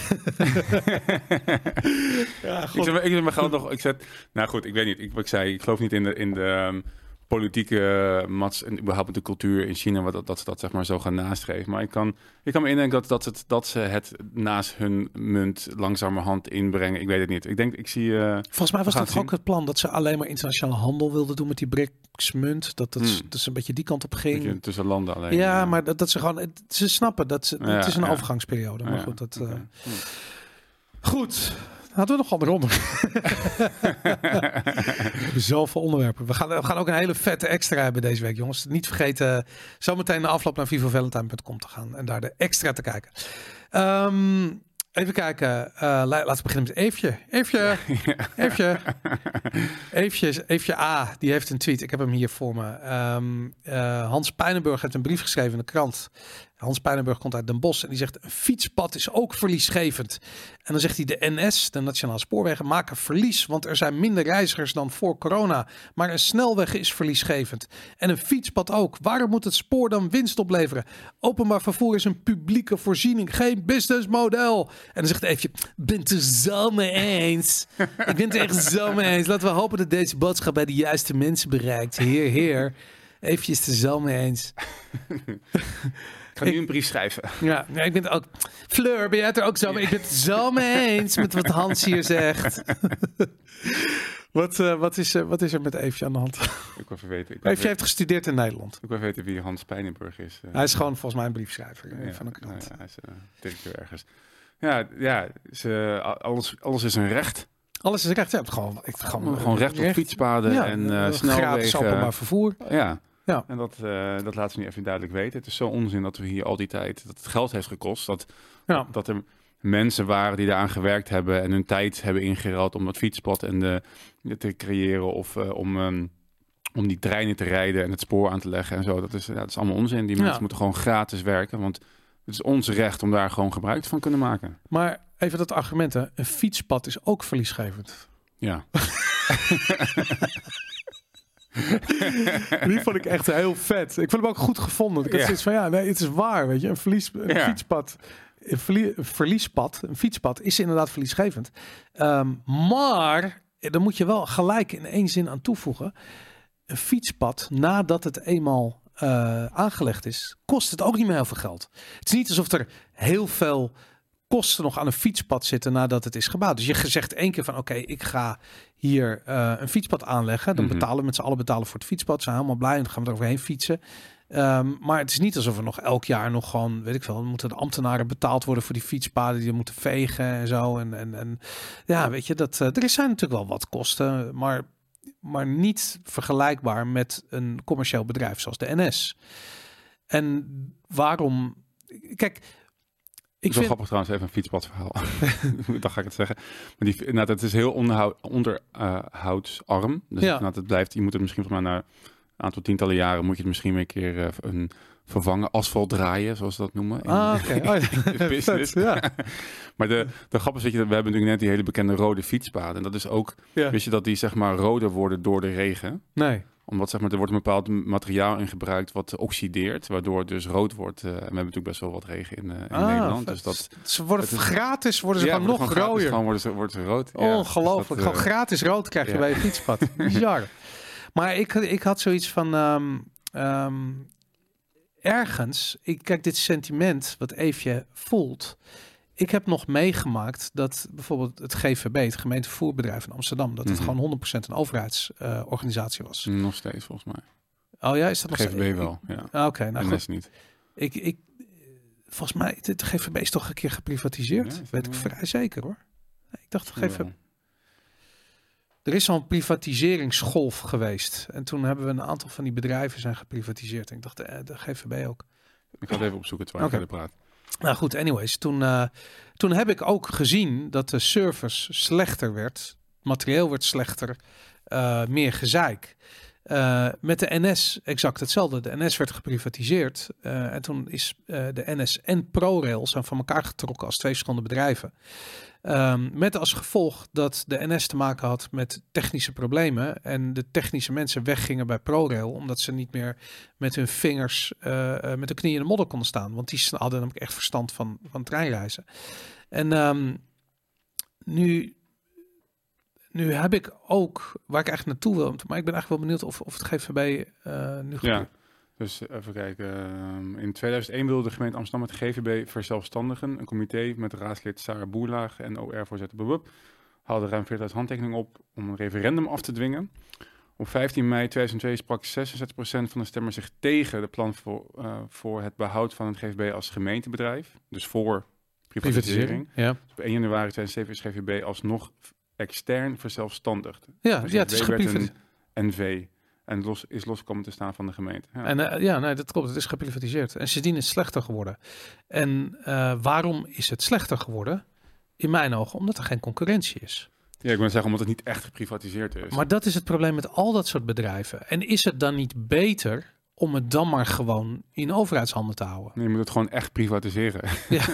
ja, ik zet, ik zet mijn geld nog. Ik zet, nou goed, ik weet niet. Ik, ik zei, ik geloof niet in de, in de um, politieke mats en überhaupt de cultuur in China, wat dat, dat ze dat zeg maar zo gaan nastreven. Maar ik kan, ik kan me indenken dat, dat, het, dat ze het naast hun munt langzamerhand inbrengen. Ik weet het niet. Ik denk, ik zie. Uh, Volgens mij was dat ook het plan dat ze alleen maar internationale handel wilden doen met die BRICS-munt. Dat het hmm. dus een beetje die kant op ging. Tussen landen alleen. Ja, ja, maar dat, dat ze gewoon, ze snappen dat ze, ja, het is een ja. overgangsperiode. Maar goed, dat. Okay. Uh, hmm. Goed, Hadden we nog andere onderwerpen? Zoveel onderwerpen. We gaan, we gaan ook een hele vette extra hebben deze week, jongens. Niet vergeten zometeen de afloop naar vivovalentine.com te gaan en daar de extra te kijken. Um, Even kijken. Uh, laten we beginnen met Eefje. Eefje. [laughs] Eefje. Eefje. Eefje A. Die heeft een tweet. Ik heb hem hier voor me. Um, uh, Hans Pijnenburg heeft een brief geschreven in de krant. Hans Pijnenburg komt uit Den Bosch en die zegt: een fietspad is ook verliesgevend. En dan zegt hij: de NS, de Nationale Spoorwegen, maken verlies, want er zijn minder reizigers dan voor corona. Maar een snelweg is verliesgevend. En een fietspad ook. Waarom moet het spoor dan winst opleveren? Openbaar vervoer is een publieke voorziening, geen businessmodel. En dan zegt Eefje: ben het er zo mee eens. Ik ben het echt zo mee eens. Laten we hopen dat deze boodschap bij de juiste mensen bereikt. Heer, heer. Eefje is er zo mee eens. [laughs] Ga nu een brief schrijven. Ja, nee, ik ben ook. Fleur, ben jij het er ook zo mee? Ik ben het zo mee eens met wat Hans hier zegt. [laughs] wat, uh, wat, is, uh, wat is er met Eefje aan de hand? Ik wil even weten. Ik Eefje heeft gestudeerd in Nederland. Ik wil weten wie Hans Pijnenburg is. Uh, hij is gewoon volgens mij een briefschrijver ja, van een krant. Ja, hij is directeur ergens. Ja, ja ze, alles, alles is een recht. Alles is recht. Ja, gewoon, ik, gewoon, gewoon recht op fietspaden ja, en uh, snelwegen. Gratis openbaar vervoer. Ja. Ja. En dat, uh, dat laat ze nu even duidelijk weten. Het is zo onzin dat we hier al die tijd, dat het geld heeft gekost, dat, ja. dat er mensen waren die daaraan gewerkt hebben en hun tijd hebben ingeruild om dat fietspad en de, te creëren of uh, om, um, om die treinen te rijden en het spoor aan te leggen en zo. Dat is, ja, dat is allemaal onzin. Die mensen ja. moeten gewoon gratis werken, want het is ons recht om daar gewoon gebruik van kunnen maken. Maar even dat argument, hè. een fietspad is ook verliesgevend. Ja. [laughs] [laughs] Die vond ik echt heel vet. Ik vond hem ook goed gevonden. Ik had ja. van ja, nee, het is waar, weet je. Een, verlies, een fietspad, een, verlie, een, verliespad, een fietspad is inderdaad verliesgevend. Um, maar dan moet je wel gelijk in één zin aan toevoegen. Een fietspad, nadat het eenmaal uh, aangelegd is, kost het ook niet meer heel veel geld. Het is niet alsof er heel veel kosten nog aan een fietspad zitten nadat het is gebouwd. Dus je zegt één keer van oké, ik ga hier uh, een fietspad aanleggen. Dan Mhm. betalen we met z'n allen betalen voor het fietspad. Ze zijn helemaal blij en dan gaan we er overheen fietsen. Ehm, maar het is niet alsof er nog elk jaar nog gewoon, weet ik veel, moeten de ambtenaren betaald worden voor die fietspaden die moeten vegen en zo. En, en, en ja, weet je, dat, eh, er zijn natuurlijk wel wat kosten, maar, maar niet vergelijkbaar met een commercieel bedrijf zoals de NS. En waarom, kijk, ik zo vind, grappig trouwens, even een fietspadverhaal. [laughs] Dan ga ik het zeggen. Maar die, nou, het is heel onderhoud, onderhoudsarm. dus Ja. nou, het blijft, je moet het misschien mij na een aantal tientallen jaren moet je het misschien weer een keer eh, een vervangen, asfalt draaien, zoals ze dat noemen. in- Ah, oké. [laughs] Ja. in de [laughs] business. Vet, ja. Maar de, de grap is, weet je, we hebben natuurlijk net die hele bekende rode fietspaden. En dat is ook, Ja. wist je dat die zeg maar roder worden door de regen? Nee. Omdat zeg maar, er wordt een bepaald materiaal in gebruikt wat oxideert, waardoor het dus rood wordt. eh, en we hebben natuurlijk best wel wat regen in, eh, in Ah, Nederland. Dus dat, Ze worden is- gratis, worden ze Ja, gewoon nog gewoon gratis, rooier. Gewoon worden ze, wordt ze rood. Ja, dus Ongelooflijk. dat, Gewoon eh, gratis rood krijg je ja. bij je fietspad. [laughs] Bizar. Maar ik, ik had zoiets van... ehm, ehm, ergens... Ik, kijk, dit sentiment wat Eefje voelt... Ik heb nog meegemaakt dat bijvoorbeeld het GVB, het gemeentevoerbedrijf in Amsterdam, dat het Mhm. gewoon 100% een overheidsorganisatie was. Nog steeds, volgens mij. Oh ja, is dat nog GVB steeds? wel, ja. Ah, Oké, nou goed. Niet. Ik, ik, volgens mij, het GVB is toch een keer geprivatiseerd? Ja, Weet ik wel? vrij zeker hoor. Ik dacht GVB. Wel. Er is een privatiseringsgolf geweest. En toen hebben we een aantal van die bedrijven zijn geprivatiseerd. En ik dacht, de, de GVB ook. Ik ga het even opzoeken terwijl Oké. ik verder praat. Nou goed, anyways. Toen, eh, toen heb ik ook gezien dat de service slechter werd. Materieel werd slechter. eh, meer gezeik. Eh, met de NS exact hetzelfde. De NS werd geprivatiseerd. eh, en toen is eh, de NS en ProRail zijn van elkaar getrokken als twee verschillende bedrijven. Ehm, met als gevolg dat de NS te maken had met technische problemen. En de technische mensen weggingen bij ProRail. Omdat ze niet meer met hun vingers, met de knieën in de modder konden staan. Want die hadden namelijk echt verstand van, van treinreizen. En ehm, nu, nu heb ik ook, waar ik eigenlijk naartoe wil, maar ik ben eigenlijk wel benieuwd of, of het GVB eh nu Ja, dus even kijken. Ehm, in 2001 wilde de gemeente Amsterdam met GVB verzelfstandigen. Een comité met raadslid Sarah Boerlaag en OR-voorzitter Bubub haalde ruim 40.000 handtekeningen op om een referendum af te dwingen. Op 15 mei 2002 sprak 66% van de stemmers zich tegen de plan voor, eh, voor het behoud van het GVB als gemeentebedrijf. Dus voor privatisering. Ja, Dus op 1 januari 2007 is GVB alsnog extern verzelfstandigd. ja, Dus ja het is geprivatiseerd. NV en los, is losgekomen te staan van de gemeente. Ja. En eh, ja, nee, dat klopt. Het is geprivatiseerd. En sindsdien is het slechter geworden. En eh, waarom is het slechter geworden? In mijn ogen, omdat er geen concurrentie is. Ja, ik wil zeggen, omdat het niet echt geprivatiseerd is. Maar dat is het probleem met al dat soort bedrijven. En is het dan niet beter om het dan maar gewoon in overheidshanden te houden? Nee, je moet het gewoon echt privatiseren. Ja.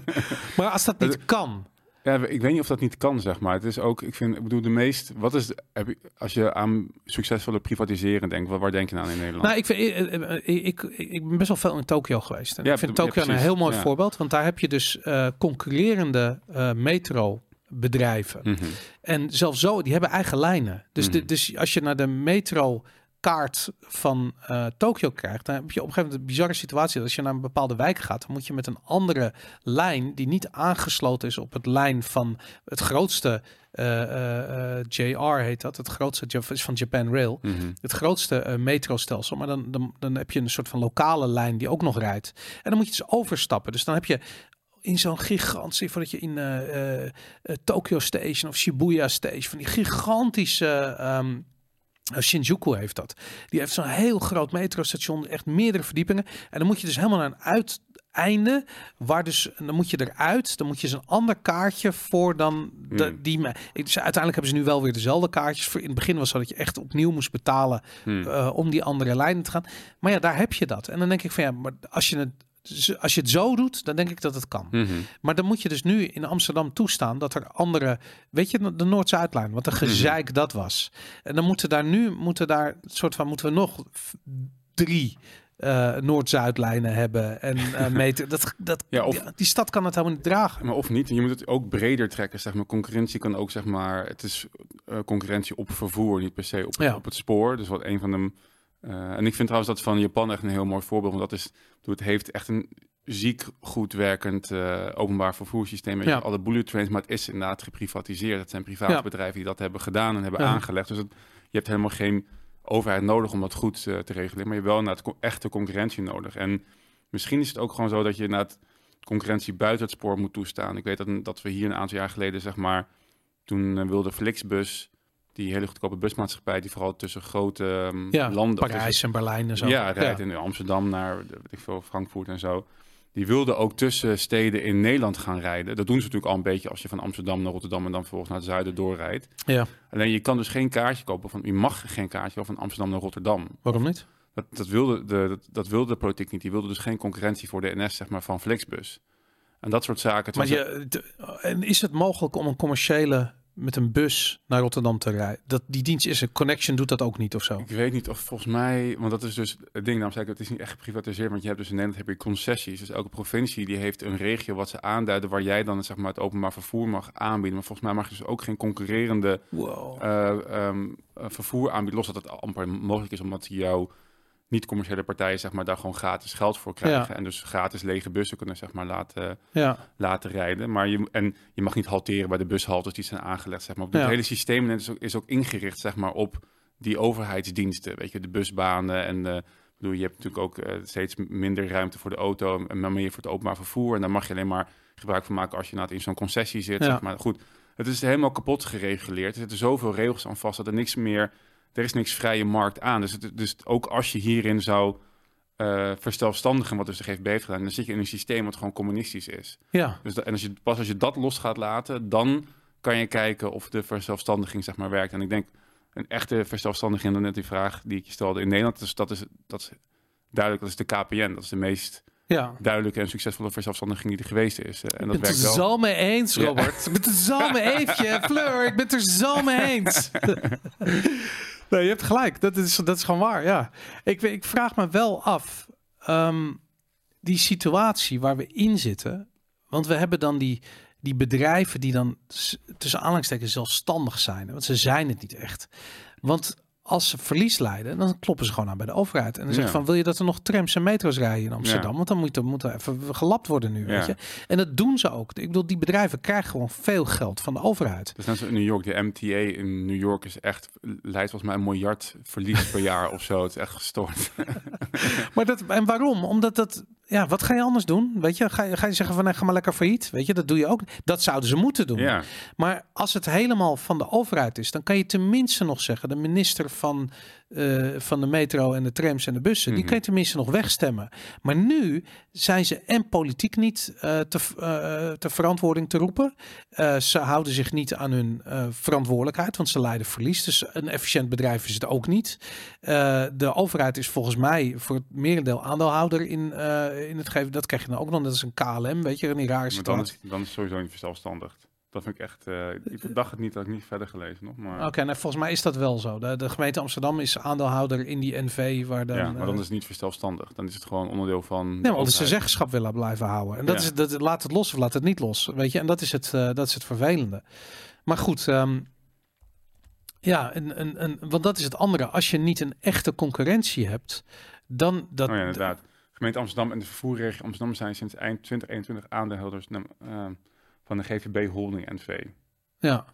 [laughs] maar als dat niet kan, ja, ik weet niet of dat niet kan, zeg maar. Het is ook, ik vind, ik bedoel, de meest, wat is, de- heb je, als je aan succesvolle privatiseren denkt, waar, waar denk je aan in Nederland? Nou, ik, vind, ik, ik, ik, ik ben best wel veel in Tokio geweest. En Ja, ik vind ja, Tokio een heel mooi Ja. voorbeeld. Want daar heb je dus eh, concurrerende eh metrobedrijven. Mhm. En zelfs zo, die hebben eigen lijnen. Dus, de- Mhm. dus als je naar de metro kaart van eh Tokio krijgt, dan heb je op een gegeven moment een bizarre situatie. Dat als je naar een bepaalde wijk gaat, dan moet je met een andere lijn die niet aangesloten is op het lijn van het grootste eh, eh, JR heet dat, het grootste is van Japan Rail Mhm. het grootste metrostelsel. Maar dan, dan, dan heb je een soort van lokale lijn die ook nog rijdt. En dan moet je dus overstappen. Dus dan heb je in zo'n gigantisch, voordat je in eh, Tokyo Station of Shibuya Station, van die gigantische ehm, eh, Shinjuku heeft dat. Die heeft zo'n heel groot metrostation, echt meerdere verdiepingen. En dan moet je dus helemaal naar een uiteinde, waar dus, dan moet je eruit, dan moet je zo'n ander kaartje voor dan de, Hmm. die. Dus uiteindelijk hebben ze nu wel weer dezelfde kaartjes. Voor in het begin was het zo dat je echt opnieuw moest betalen Hmm. eh, om die andere lijnen te gaan. Maar ja, daar heb je dat. En dan denk ik van ja, maar als je het als je het zo doet, dan denk ik dat het kan. Mhm. Maar dan moet je dus nu in Amsterdam toestaan dat er andere, weet je, de Noord-Zuidlijn, wat een gezeik dat was. En dan moeten daar nu, moeten daar, soort van, moeten we nog drie eh, Noord-Zuidlijnen hebben en eh [laughs] meter. Dat, dat, Ja, of- die, die stad kan het helemaal niet dragen. Maar of niet, je moet het ook breder trekken, zeg maar. Concurrentie kan ook, zeg maar, het is eh, concurrentie op vervoer, niet per se op, Ja. op het spoor. Dus wat een van de... eh, en ik vind trouwens dat van Japan echt een heel mooi voorbeeld, want dat is, het heeft echt een ziek goed werkend uh, openbaar vervoerssysteem. Weet ja. alle bullet trains, maar het is inderdaad geprivatiseerd. Het zijn private ja. bedrijven die dat hebben gedaan en hebben ja. aangelegd. Dus het, je hebt helemaal geen overheid nodig om dat goed uh, te regelen. Maar je hebt wel inderdaad echte concurrentie nodig. En misschien is het ook gewoon zo dat je inderdaad concurrentie buiten het spoor moet toestaan. Ik weet dat, dat we hier een aantal jaar geleden, zeg maar, toen uh, wilde Flixbus die hele goedkope busmaatschappij die vooral tussen grote um, ja, landen... Parijs en Berlijn en zo. Ja, rijdt in Amsterdam naar weet ik veel, Frankfurt en zo. Die wilden ook tussen steden in Nederland gaan rijden. Dat doen ze natuurlijk al een beetje als je van Amsterdam naar Rotterdam en dan vervolgens naar het zuiden doorrijdt. Ja. Alleen je kan dus geen kaartje kopen van, je mag geen kaartje van Amsterdam naar Rotterdam. Waarom niet? Dat, dat, wilde de, dat, dat wilde de politiek niet. Die wilde dus geen concurrentie voor de NS, zeg maar, van Flixbus. En dat soort zaken. Maar je, en is het mogelijk om een commerciële met een bus naar Rotterdam te rijden. Dat, die dienst is een connection, doet dat ook niet of zo? Ik weet niet of volgens mij, want dat is dus het ding, ik, het is niet echt geprivatiseerd, want je hebt dus in Nederland heb je concessies. Dus elke provincie die heeft een regio wat ze aanduiden waar jij dan zeg maar het openbaar vervoer mag aanbieden. Maar volgens mij mag je dus ook geen concurrerende wow. uh, um, vervoer aanbieden, los dat het amper mogelijk is omdat jouw niet-commerciële partijen zeg maar, daar gewoon gratis geld voor krijgen. Ja. En dus gratis lege bussen kunnen zeg maar, laten, ja. laten rijden. Maar je, en je mag niet halteren bij de bushaltes die zijn aangelegd. Zeg maar. Het Ja. hele systeem is ook, is ook ingericht zeg maar, op die overheidsdiensten. Weet je, de busbanen en de, ik bedoel, je hebt natuurlijk ook eh, steeds minder ruimte voor de auto en meer voor het openbaar vervoer. En daar mag je alleen maar gebruik van maken als je in zo'n concessie zit. Zeg maar. Goed, het is helemaal kapot gereguleerd. Er zitten zoveel regels aan vast dat er niks meer er is niks vrije markt aan. Dus, het, dus ook als je hierin zou uh, verstelfstandigen, wat dus de GVB heeft gedaan, dan zit je in een systeem wat gewoon communistisch is. Ja. Dus dat, en als je, pas als je dat los gaat laten, dan kan je kijken of de verzelfstandiging zeg maar werkt. En ik denk, een echte verzelfstandiging, dan net die vraag die ik je stelde in Nederland, dus dat is, dat is duidelijk, dat is de KPN. Dat is de meest Ja. duidelijke en succesvolle verzelfsaldiging die er geweest is. Eh, En dat Ik ben het er wel. zo mee eens, Ja. Robert. Ik ben het er zo mee [laughs] eentje, Fleur. Ik ben het er zo mee eens. [laughs] nee, je hebt gelijk. Dat is, dat is gewoon waar, ja. Ik, ik vraag me wel af, ehm, die situatie waar we in zitten... Want we hebben dan die, die bedrijven die dan tussen aanhalingstekens zelfstandig zijn. Want ze zijn het niet echt. Want als ze verlies leiden, dan kloppen ze gewoon aan bij de overheid. En dan zeggen Ja. van, wil je dat er nog trams en metro's rijden in Amsterdam? Ja. Want dan moet er, moet er even gelapt worden nu, weet je. En dat doen ze ook. Ik bedoel, die bedrijven krijgen gewoon veel geld van de overheid. Dus net zoals in New York, de MTA in New York is echt, leidt volgens mij een miljard verlies per jaar of zo. Het is echt gestoord. [laughs] Maar dat, en waarom? Omdat dat, ja, wat ga je anders doen? Weet je, ga je, ga je zeggen van, nee, ga maar lekker failliet? Weet je, dat doe je ook. Dat zouden ze moeten doen. ja, Maar als het helemaal van de overheid is, dan kan je tenminste nog zeggen, de minister van, eh, van de metro en de trams en de bussen, die Mhm. kan je tenminste nog wegstemmen. Maar nu zijn ze en politiek niet eh, te, eh, te verantwoording te roepen. Ze houden zich niet aan hun verantwoordelijkheid, want ze leiden verlies. Dus een efficiënt bedrijf is het ook niet. De overheid is volgens mij voor het merendeel aandeelhouder in, eh, in het geven. Dat krijg je dan ook nog. Dat is een KLM, weet je, een rare maar dan is, dan is het sowieso niet verzelfstandigd. Dat vind ik echt, eh, ik dacht het niet, dat ik niet verder gelezen nog. Maar, Oké, nou, volgens mij is dat wel zo. De, de gemeente Amsterdam is aandeelhouder in die NV, waar dan. ja, maar dan eh, is het niet verzelfstandigd. Dan is het gewoon onderdeel van. Nee, maar omdat ze zeggenschap willen blijven houden. En dat Ja. is dat laat het los of laat het niet los. Weet je, en dat is het, dat is het vervelende. Maar goed, ehm, ja, en, en, en, want dat is het andere. Als je niet een echte concurrentie hebt, dan dat. Oh ja, inderdaad. Gemeente Amsterdam en de vervoerregio Amsterdam zijn sinds eind 2021 aandeelhouders nou, eh, van de GVB Holding NV. Ja.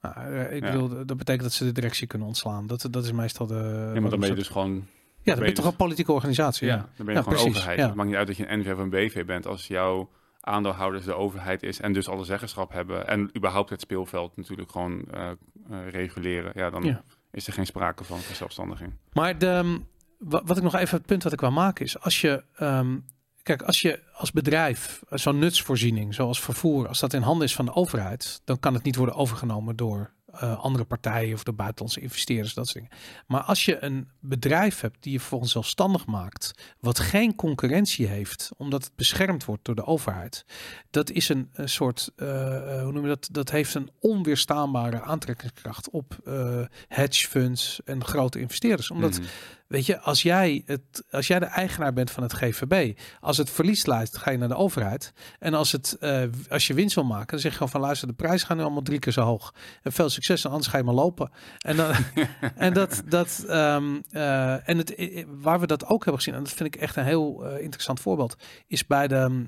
Nou, eh, ik Ja. bedoel, dat betekent dat ze de directie kunnen ontslaan. Dat, dat is meestal de. Ja, maar dan ben je dus gewoon, Ja, dan ben je toch een politieke organisatie. ja, Ja. dan ben je Ja, gewoon precies, overheid. ja. Het maakt niet uit dat je een NV of een BV bent. Als jouw aandeelhouders de overheid is en dus alle zeggenschap hebben en überhaupt het speelveld natuurlijk gewoon eh, eh, reguleren, ja, dan is er geen sprake van verzelfstandiging. Maar de, ehm, wa- wat ik nog even het punt wat ik wil maken is, als je, ehm, kijk, als je als bedrijf zo'n nutsvoorziening, zoals vervoer, als dat in handen is van de overheid, dan kan het niet worden overgenomen door eh, andere partijen of de buitenlandse investeerders, dat soort dingen. Maar als je een bedrijf hebt die je vervolgens zelfstandig maakt, wat geen concurrentie heeft, omdat het beschermd wordt door de overheid, dat is een, soort, eh, eh, hoe noem je dat? Dat heeft een onweerstaanbare aantrekkingskracht op eh hedge funds en grote investeerders. Omdat Mhm. Weet je, als jij, het, als jij de eigenaar bent van het GVB, als het verlies leidt, ga je naar de overheid. En als, het, uh, als je winst wil maken, dan zeg je gewoon van luister, de prijzen gaan nu allemaal drie keer zo hoog. En veel succes, en anders ga je maar lopen. En, dan, [laughs] en dat, dat um, uh, en het, waar we dat ook hebben gezien, en dat vind ik echt een heel uh, interessant voorbeeld, is bij de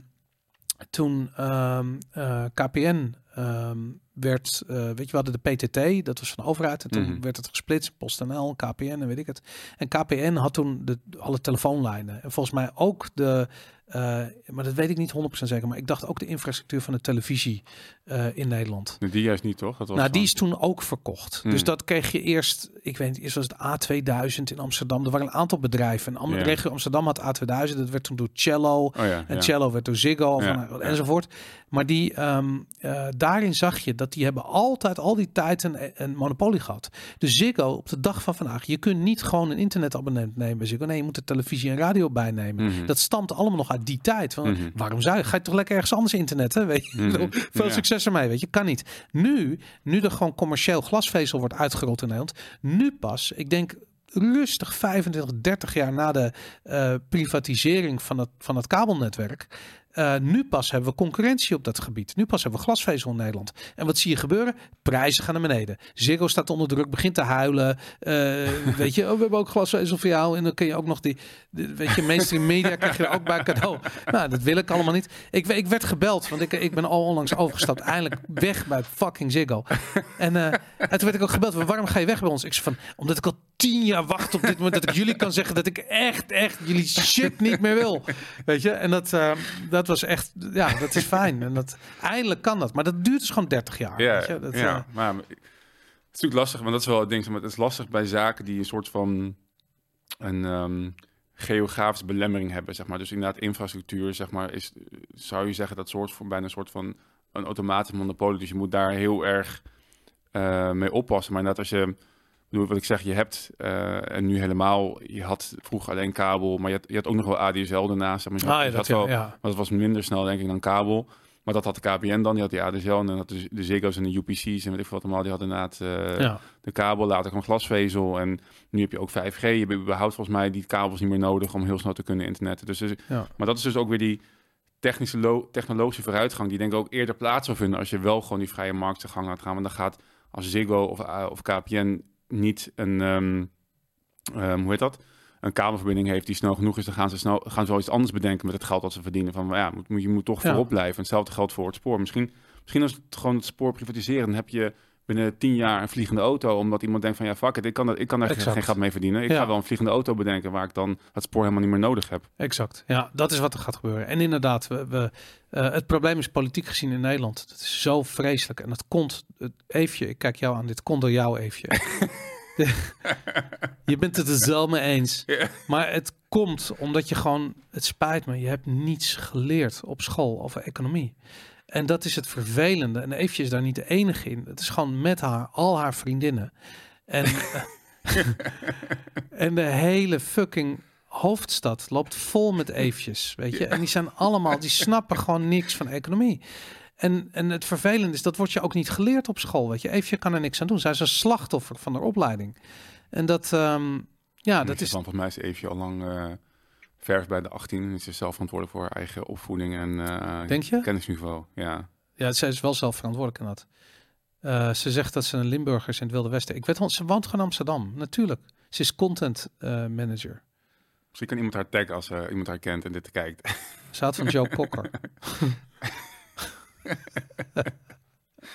toen um, KPN um, werd, uh, weet je, we hadden de PTT, dat was van de overheid. En toen mm -hmm. werd het gesplitst, PostNL, KPN en weet ik het. En KPN had toen de, alle telefoonlijnen. En volgens mij ook de, uh, maar dat weet ik niet 100% zeker. Maar ik dacht ook de infrastructuur van de televisie uh, in Nederland. Die juist niet, toch? Dat was nou, die is toen ook verkocht. Mm. Dus dat kreeg je eerst, ik weet niet, eerst was het A2000 in Amsterdam. Er waren een aantal bedrijven. En yeah. regio Amsterdam had A2000. Dat werd toen door Cello. Oh, ja, en ja. Cello werd door Ziggo ja, van, enzovoort. Maar die, um, uh, daarin zag je dat die hebben altijd al die tijd een, een monopolie gehad. Dus Ziggo op de dag van vandaag, je kunt niet gewoon een internetabonnement nemen bij Ziggo. Nee, je moet de televisie en radio bijnemen. Mm -hmm. Dat stamt allemaal nog uit die tijd. Van, mm -hmm. Waarom zou je? Ga je toch lekker ergens anders internetten? Weet je? Mm -hmm. Veel ja. succes ermee, weet je? Kan niet. Nu, nu er gewoon commercieel glasvezel wordt uitgerold in Nederland, nu pas, ik denk rustig 25, 30 jaar na de uh, privatisering van het, van het kabelnetwerk, uh, nu pas hebben we concurrentie op dat gebied. Nu pas hebben we glasvezel in Nederland. En wat zie je gebeuren? Prijzen gaan naar beneden. Ziggo staat onder druk, begint te huilen. Uh, [laughs] weet je, oh, we hebben ook glasvezel voor jou. En dan kun je ook nog die, weet je, mainstream media krijg je er ook bij cadeau. Nou, dat wil ik allemaal niet. Ik, ik werd gebeld, want ik, ik ben al onlangs overgestapt. Eindelijk weg bij fucking Ziggo. En, en toen werd ik ook gebeld. Waarom ga je weg bij ons? Ik zei van, omdat ik al tien jaar wacht op dit moment dat ik jullie kan zeggen dat ik echt, echt jullie shit niet meer wil. Weet je, en dat, uh, dat was echt, ja, dat is fijn. En dat, eindelijk kan dat, maar dat duurt dus gewoon 30 jaar. Ja, weet je? Dat, ja uh, maar het is natuurlijk lastig, want dat is wel het ding. Maar het is lastig bij zaken die een soort van een um, geografische belemmering hebben, zeg maar. Dus inderdaad, infrastructuur, zeg maar, is, zou je zeggen, dat soort van bijna een soort van een automatisch monopolie. Dus je moet daar heel erg uh, mee oppassen. Maar inderdaad, als je wat ik zeg, je hebt uh, en nu helemaal, je had vroeger alleen kabel, maar je had, je had ook nog wel ADSL daarnaast. Maar, je had, ah, ja, dat, wel, ja. maar dat was minder snel denk ik dan kabel. Maar dat had de KPN dan, die had die ADSL en dan had de, de Ziggo's en de UPC's en weet ik wat allemaal, die hadden inderdaad uh, ja. de kabel, later kwam glasvezel en nu heb je ook 5G. Je behoudt volgens mij die kabels niet meer nodig om heel snel te kunnen internetten. Dus, dus. Maar dat is dus ook weer die technische technologische vooruitgang die denk ik ook eerder plaats zal vinden als je wel gewoon die vrije marktgang laat gaan. Want dan gaat als Ziggo of, uh, of KPN niet een, um, um, hoe heet dat? Een kabelverbinding heeft die snel genoeg is, dan gaan ze snel gaan ze wel iets anders bedenken met het geld dat ze verdienen. Van ja, moet, je moet toch voorop blijven. Hetzelfde geldt voor het spoor. Misschien, misschien als het gewoon het spoor privatiseren, dan heb je binnen tien jaar een vliegende auto, omdat iemand denkt van ja, fuck it, ik kan, dat, ik kan daar exact. geen geld mee verdienen. Ik ja. ga wel een vliegende auto bedenken waar ik dan het spoor helemaal niet meer nodig heb. Exact, ja, dat is wat er gaat gebeuren. En inderdaad, we, we uh, het probleem is politiek gezien in Nederland. Het is zo vreselijk en dat komt, Eefje, ik kijk jou aan, dit komt door jou Eefje. [laughs] je bent het er zelf mee eens. Maar het komt omdat je gewoon, het spijt me, je hebt niets geleerd op school over economie. En dat is het vervelende. En Eefje is daar niet de enige in. Het is gewoon met haar, al haar vriendinnen. En, [laughs] en de hele fucking hoofdstad loopt vol met Eefjes, weet je. En die zijn allemaal, die snappen gewoon niks van economie. En, en het vervelende is, dat wordt je ook niet geleerd op school, weet je. Eefje kan er niks aan doen. Zij is een slachtoffer van de opleiding. En dat, um, ja, dat is... Volgens mij is Eefje al lang... Uh vers bij de 18 en is ze zelf verantwoordelijk voor haar eigen opvoeding en uh, Denk je? kennisniveau. Ja. ja, zij is wel zelf verantwoordelijk in dat. Uh, ze zegt dat ze een Limburger is in het Wilde Westen. Ik weet, ze woont gewoon in Amsterdam, natuurlijk. Ze is content uh, manager. Misschien kan iemand haar taggen als iemand haar kent en dit kijkt. [laughs] Ze had van Joe Cocker. [laughs]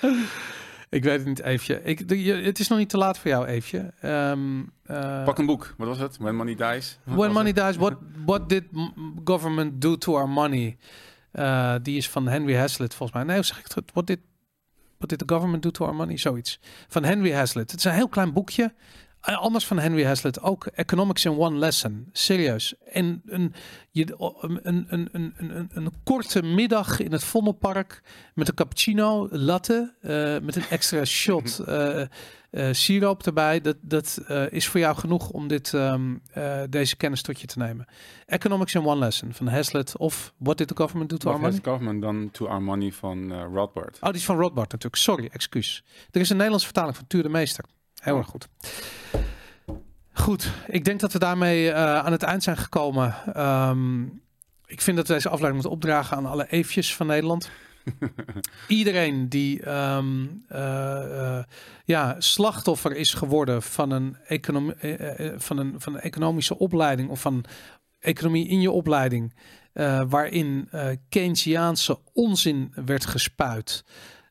[laughs] Ik weet het niet, Eefje. Ik, de, je, het is nog niet te laat voor jou, Eefje. Um, uh, Pak een boek. Wat was het? When Money Dies? When Money het? Dies. What, what did government do to our money? Uh, die is van Henry Hazlitt, volgens mij. Nee, zeg ik het? What did, what did the government do to our money? Zoiets. Van Henry Hazlitt. Het is een heel klein boekje. Anders van Henry Hazlitt ook Economics in One Lesson. Serieus. En een, je, een, een, een, een, een korte middag in het Vondelpark met een cappuccino, latte, uh, met een extra [laughs] shot uh, uh, siroop erbij. Dat, dat is voor jou genoeg om dit, um, deze kennis tot je te nemen. Economics in One Lesson van Hazlitt of What Did the Government Do to What Our Money? What Government Done to Our Money van Rothbard. Oh, die is van Rothbard natuurlijk. Sorry, excuus. Er is een Nederlandse vertaling van Tuur de Meester. Heel erg goed. Goed, ik denk dat we daarmee uh, aan het eind zijn gekomen. Um, ik vind dat we deze afleiding moeten opdragen aan alle eefjes van Nederland. [laughs] Iedereen die um, uh, uh, ja, slachtoffer is geworden van een, economie, van, een, van een economische opleiding of van economie in je opleiding, waarin Keynesiaanse onzin werd gespuit.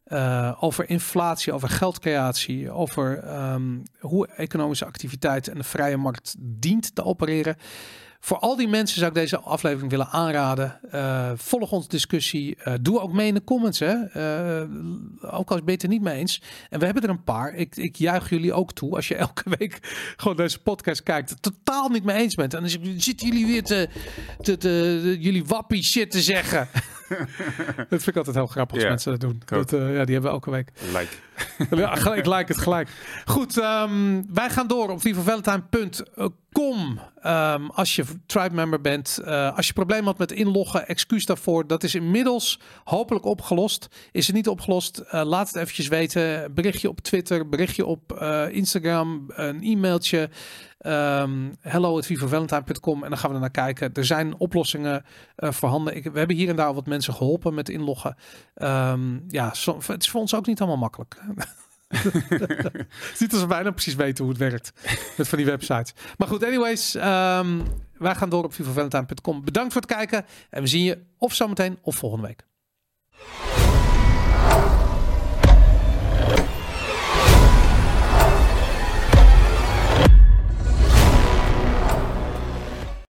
Uh, over inflatie, over geldcreatie, over um, hoe economische activiteit en de vrije markt dient te opereren. Voor al die mensen zou ik deze aflevering willen aanraden. Uh, volg onze discussie. Uh, doe ook mee in de comments. Hè? ook als je het er niet mee eens. En we hebben er een paar. Ik, ik juich jullie ook toe. Als je [laughs] elke week gewoon deze podcast kijkt. Totaal niet mee eens bent. En dan zitten jullie weer te, te, te, jullie wappie shit te zeggen. [laughs] dat vind ik altijd heel grappig als mensen dat doen. Dat, uh, ja, die hebben we elke week. Like. ja, [laughs] ik like het gelijk. Goed, um, wij gaan door op vivavalentine.com. Um, als je tribe member bent. Uh, als je problemen had met inloggen, excuus daarvoor. Dat is inmiddels hopelijk opgelost. Is het niet opgelost? Uh, laat het eventjes weten. Berichtje op Twitter, berichtje op Instagram, een e-mailtje. Um, hello at en dan gaan we er naar kijken. Er zijn oplossingen uh, voorhanden. We hebben hier en daar wat mensen geholpen met inloggen. Um, ja, het is voor ons ook niet allemaal makkelijk. [laughs] Ziet als we bijna precies weten hoe het werkt met van die websites. Maar goed, anyways, um, wij gaan door op vivavalentine.com. Bedankt voor het kijken en we zien je of zometeen of volgende week.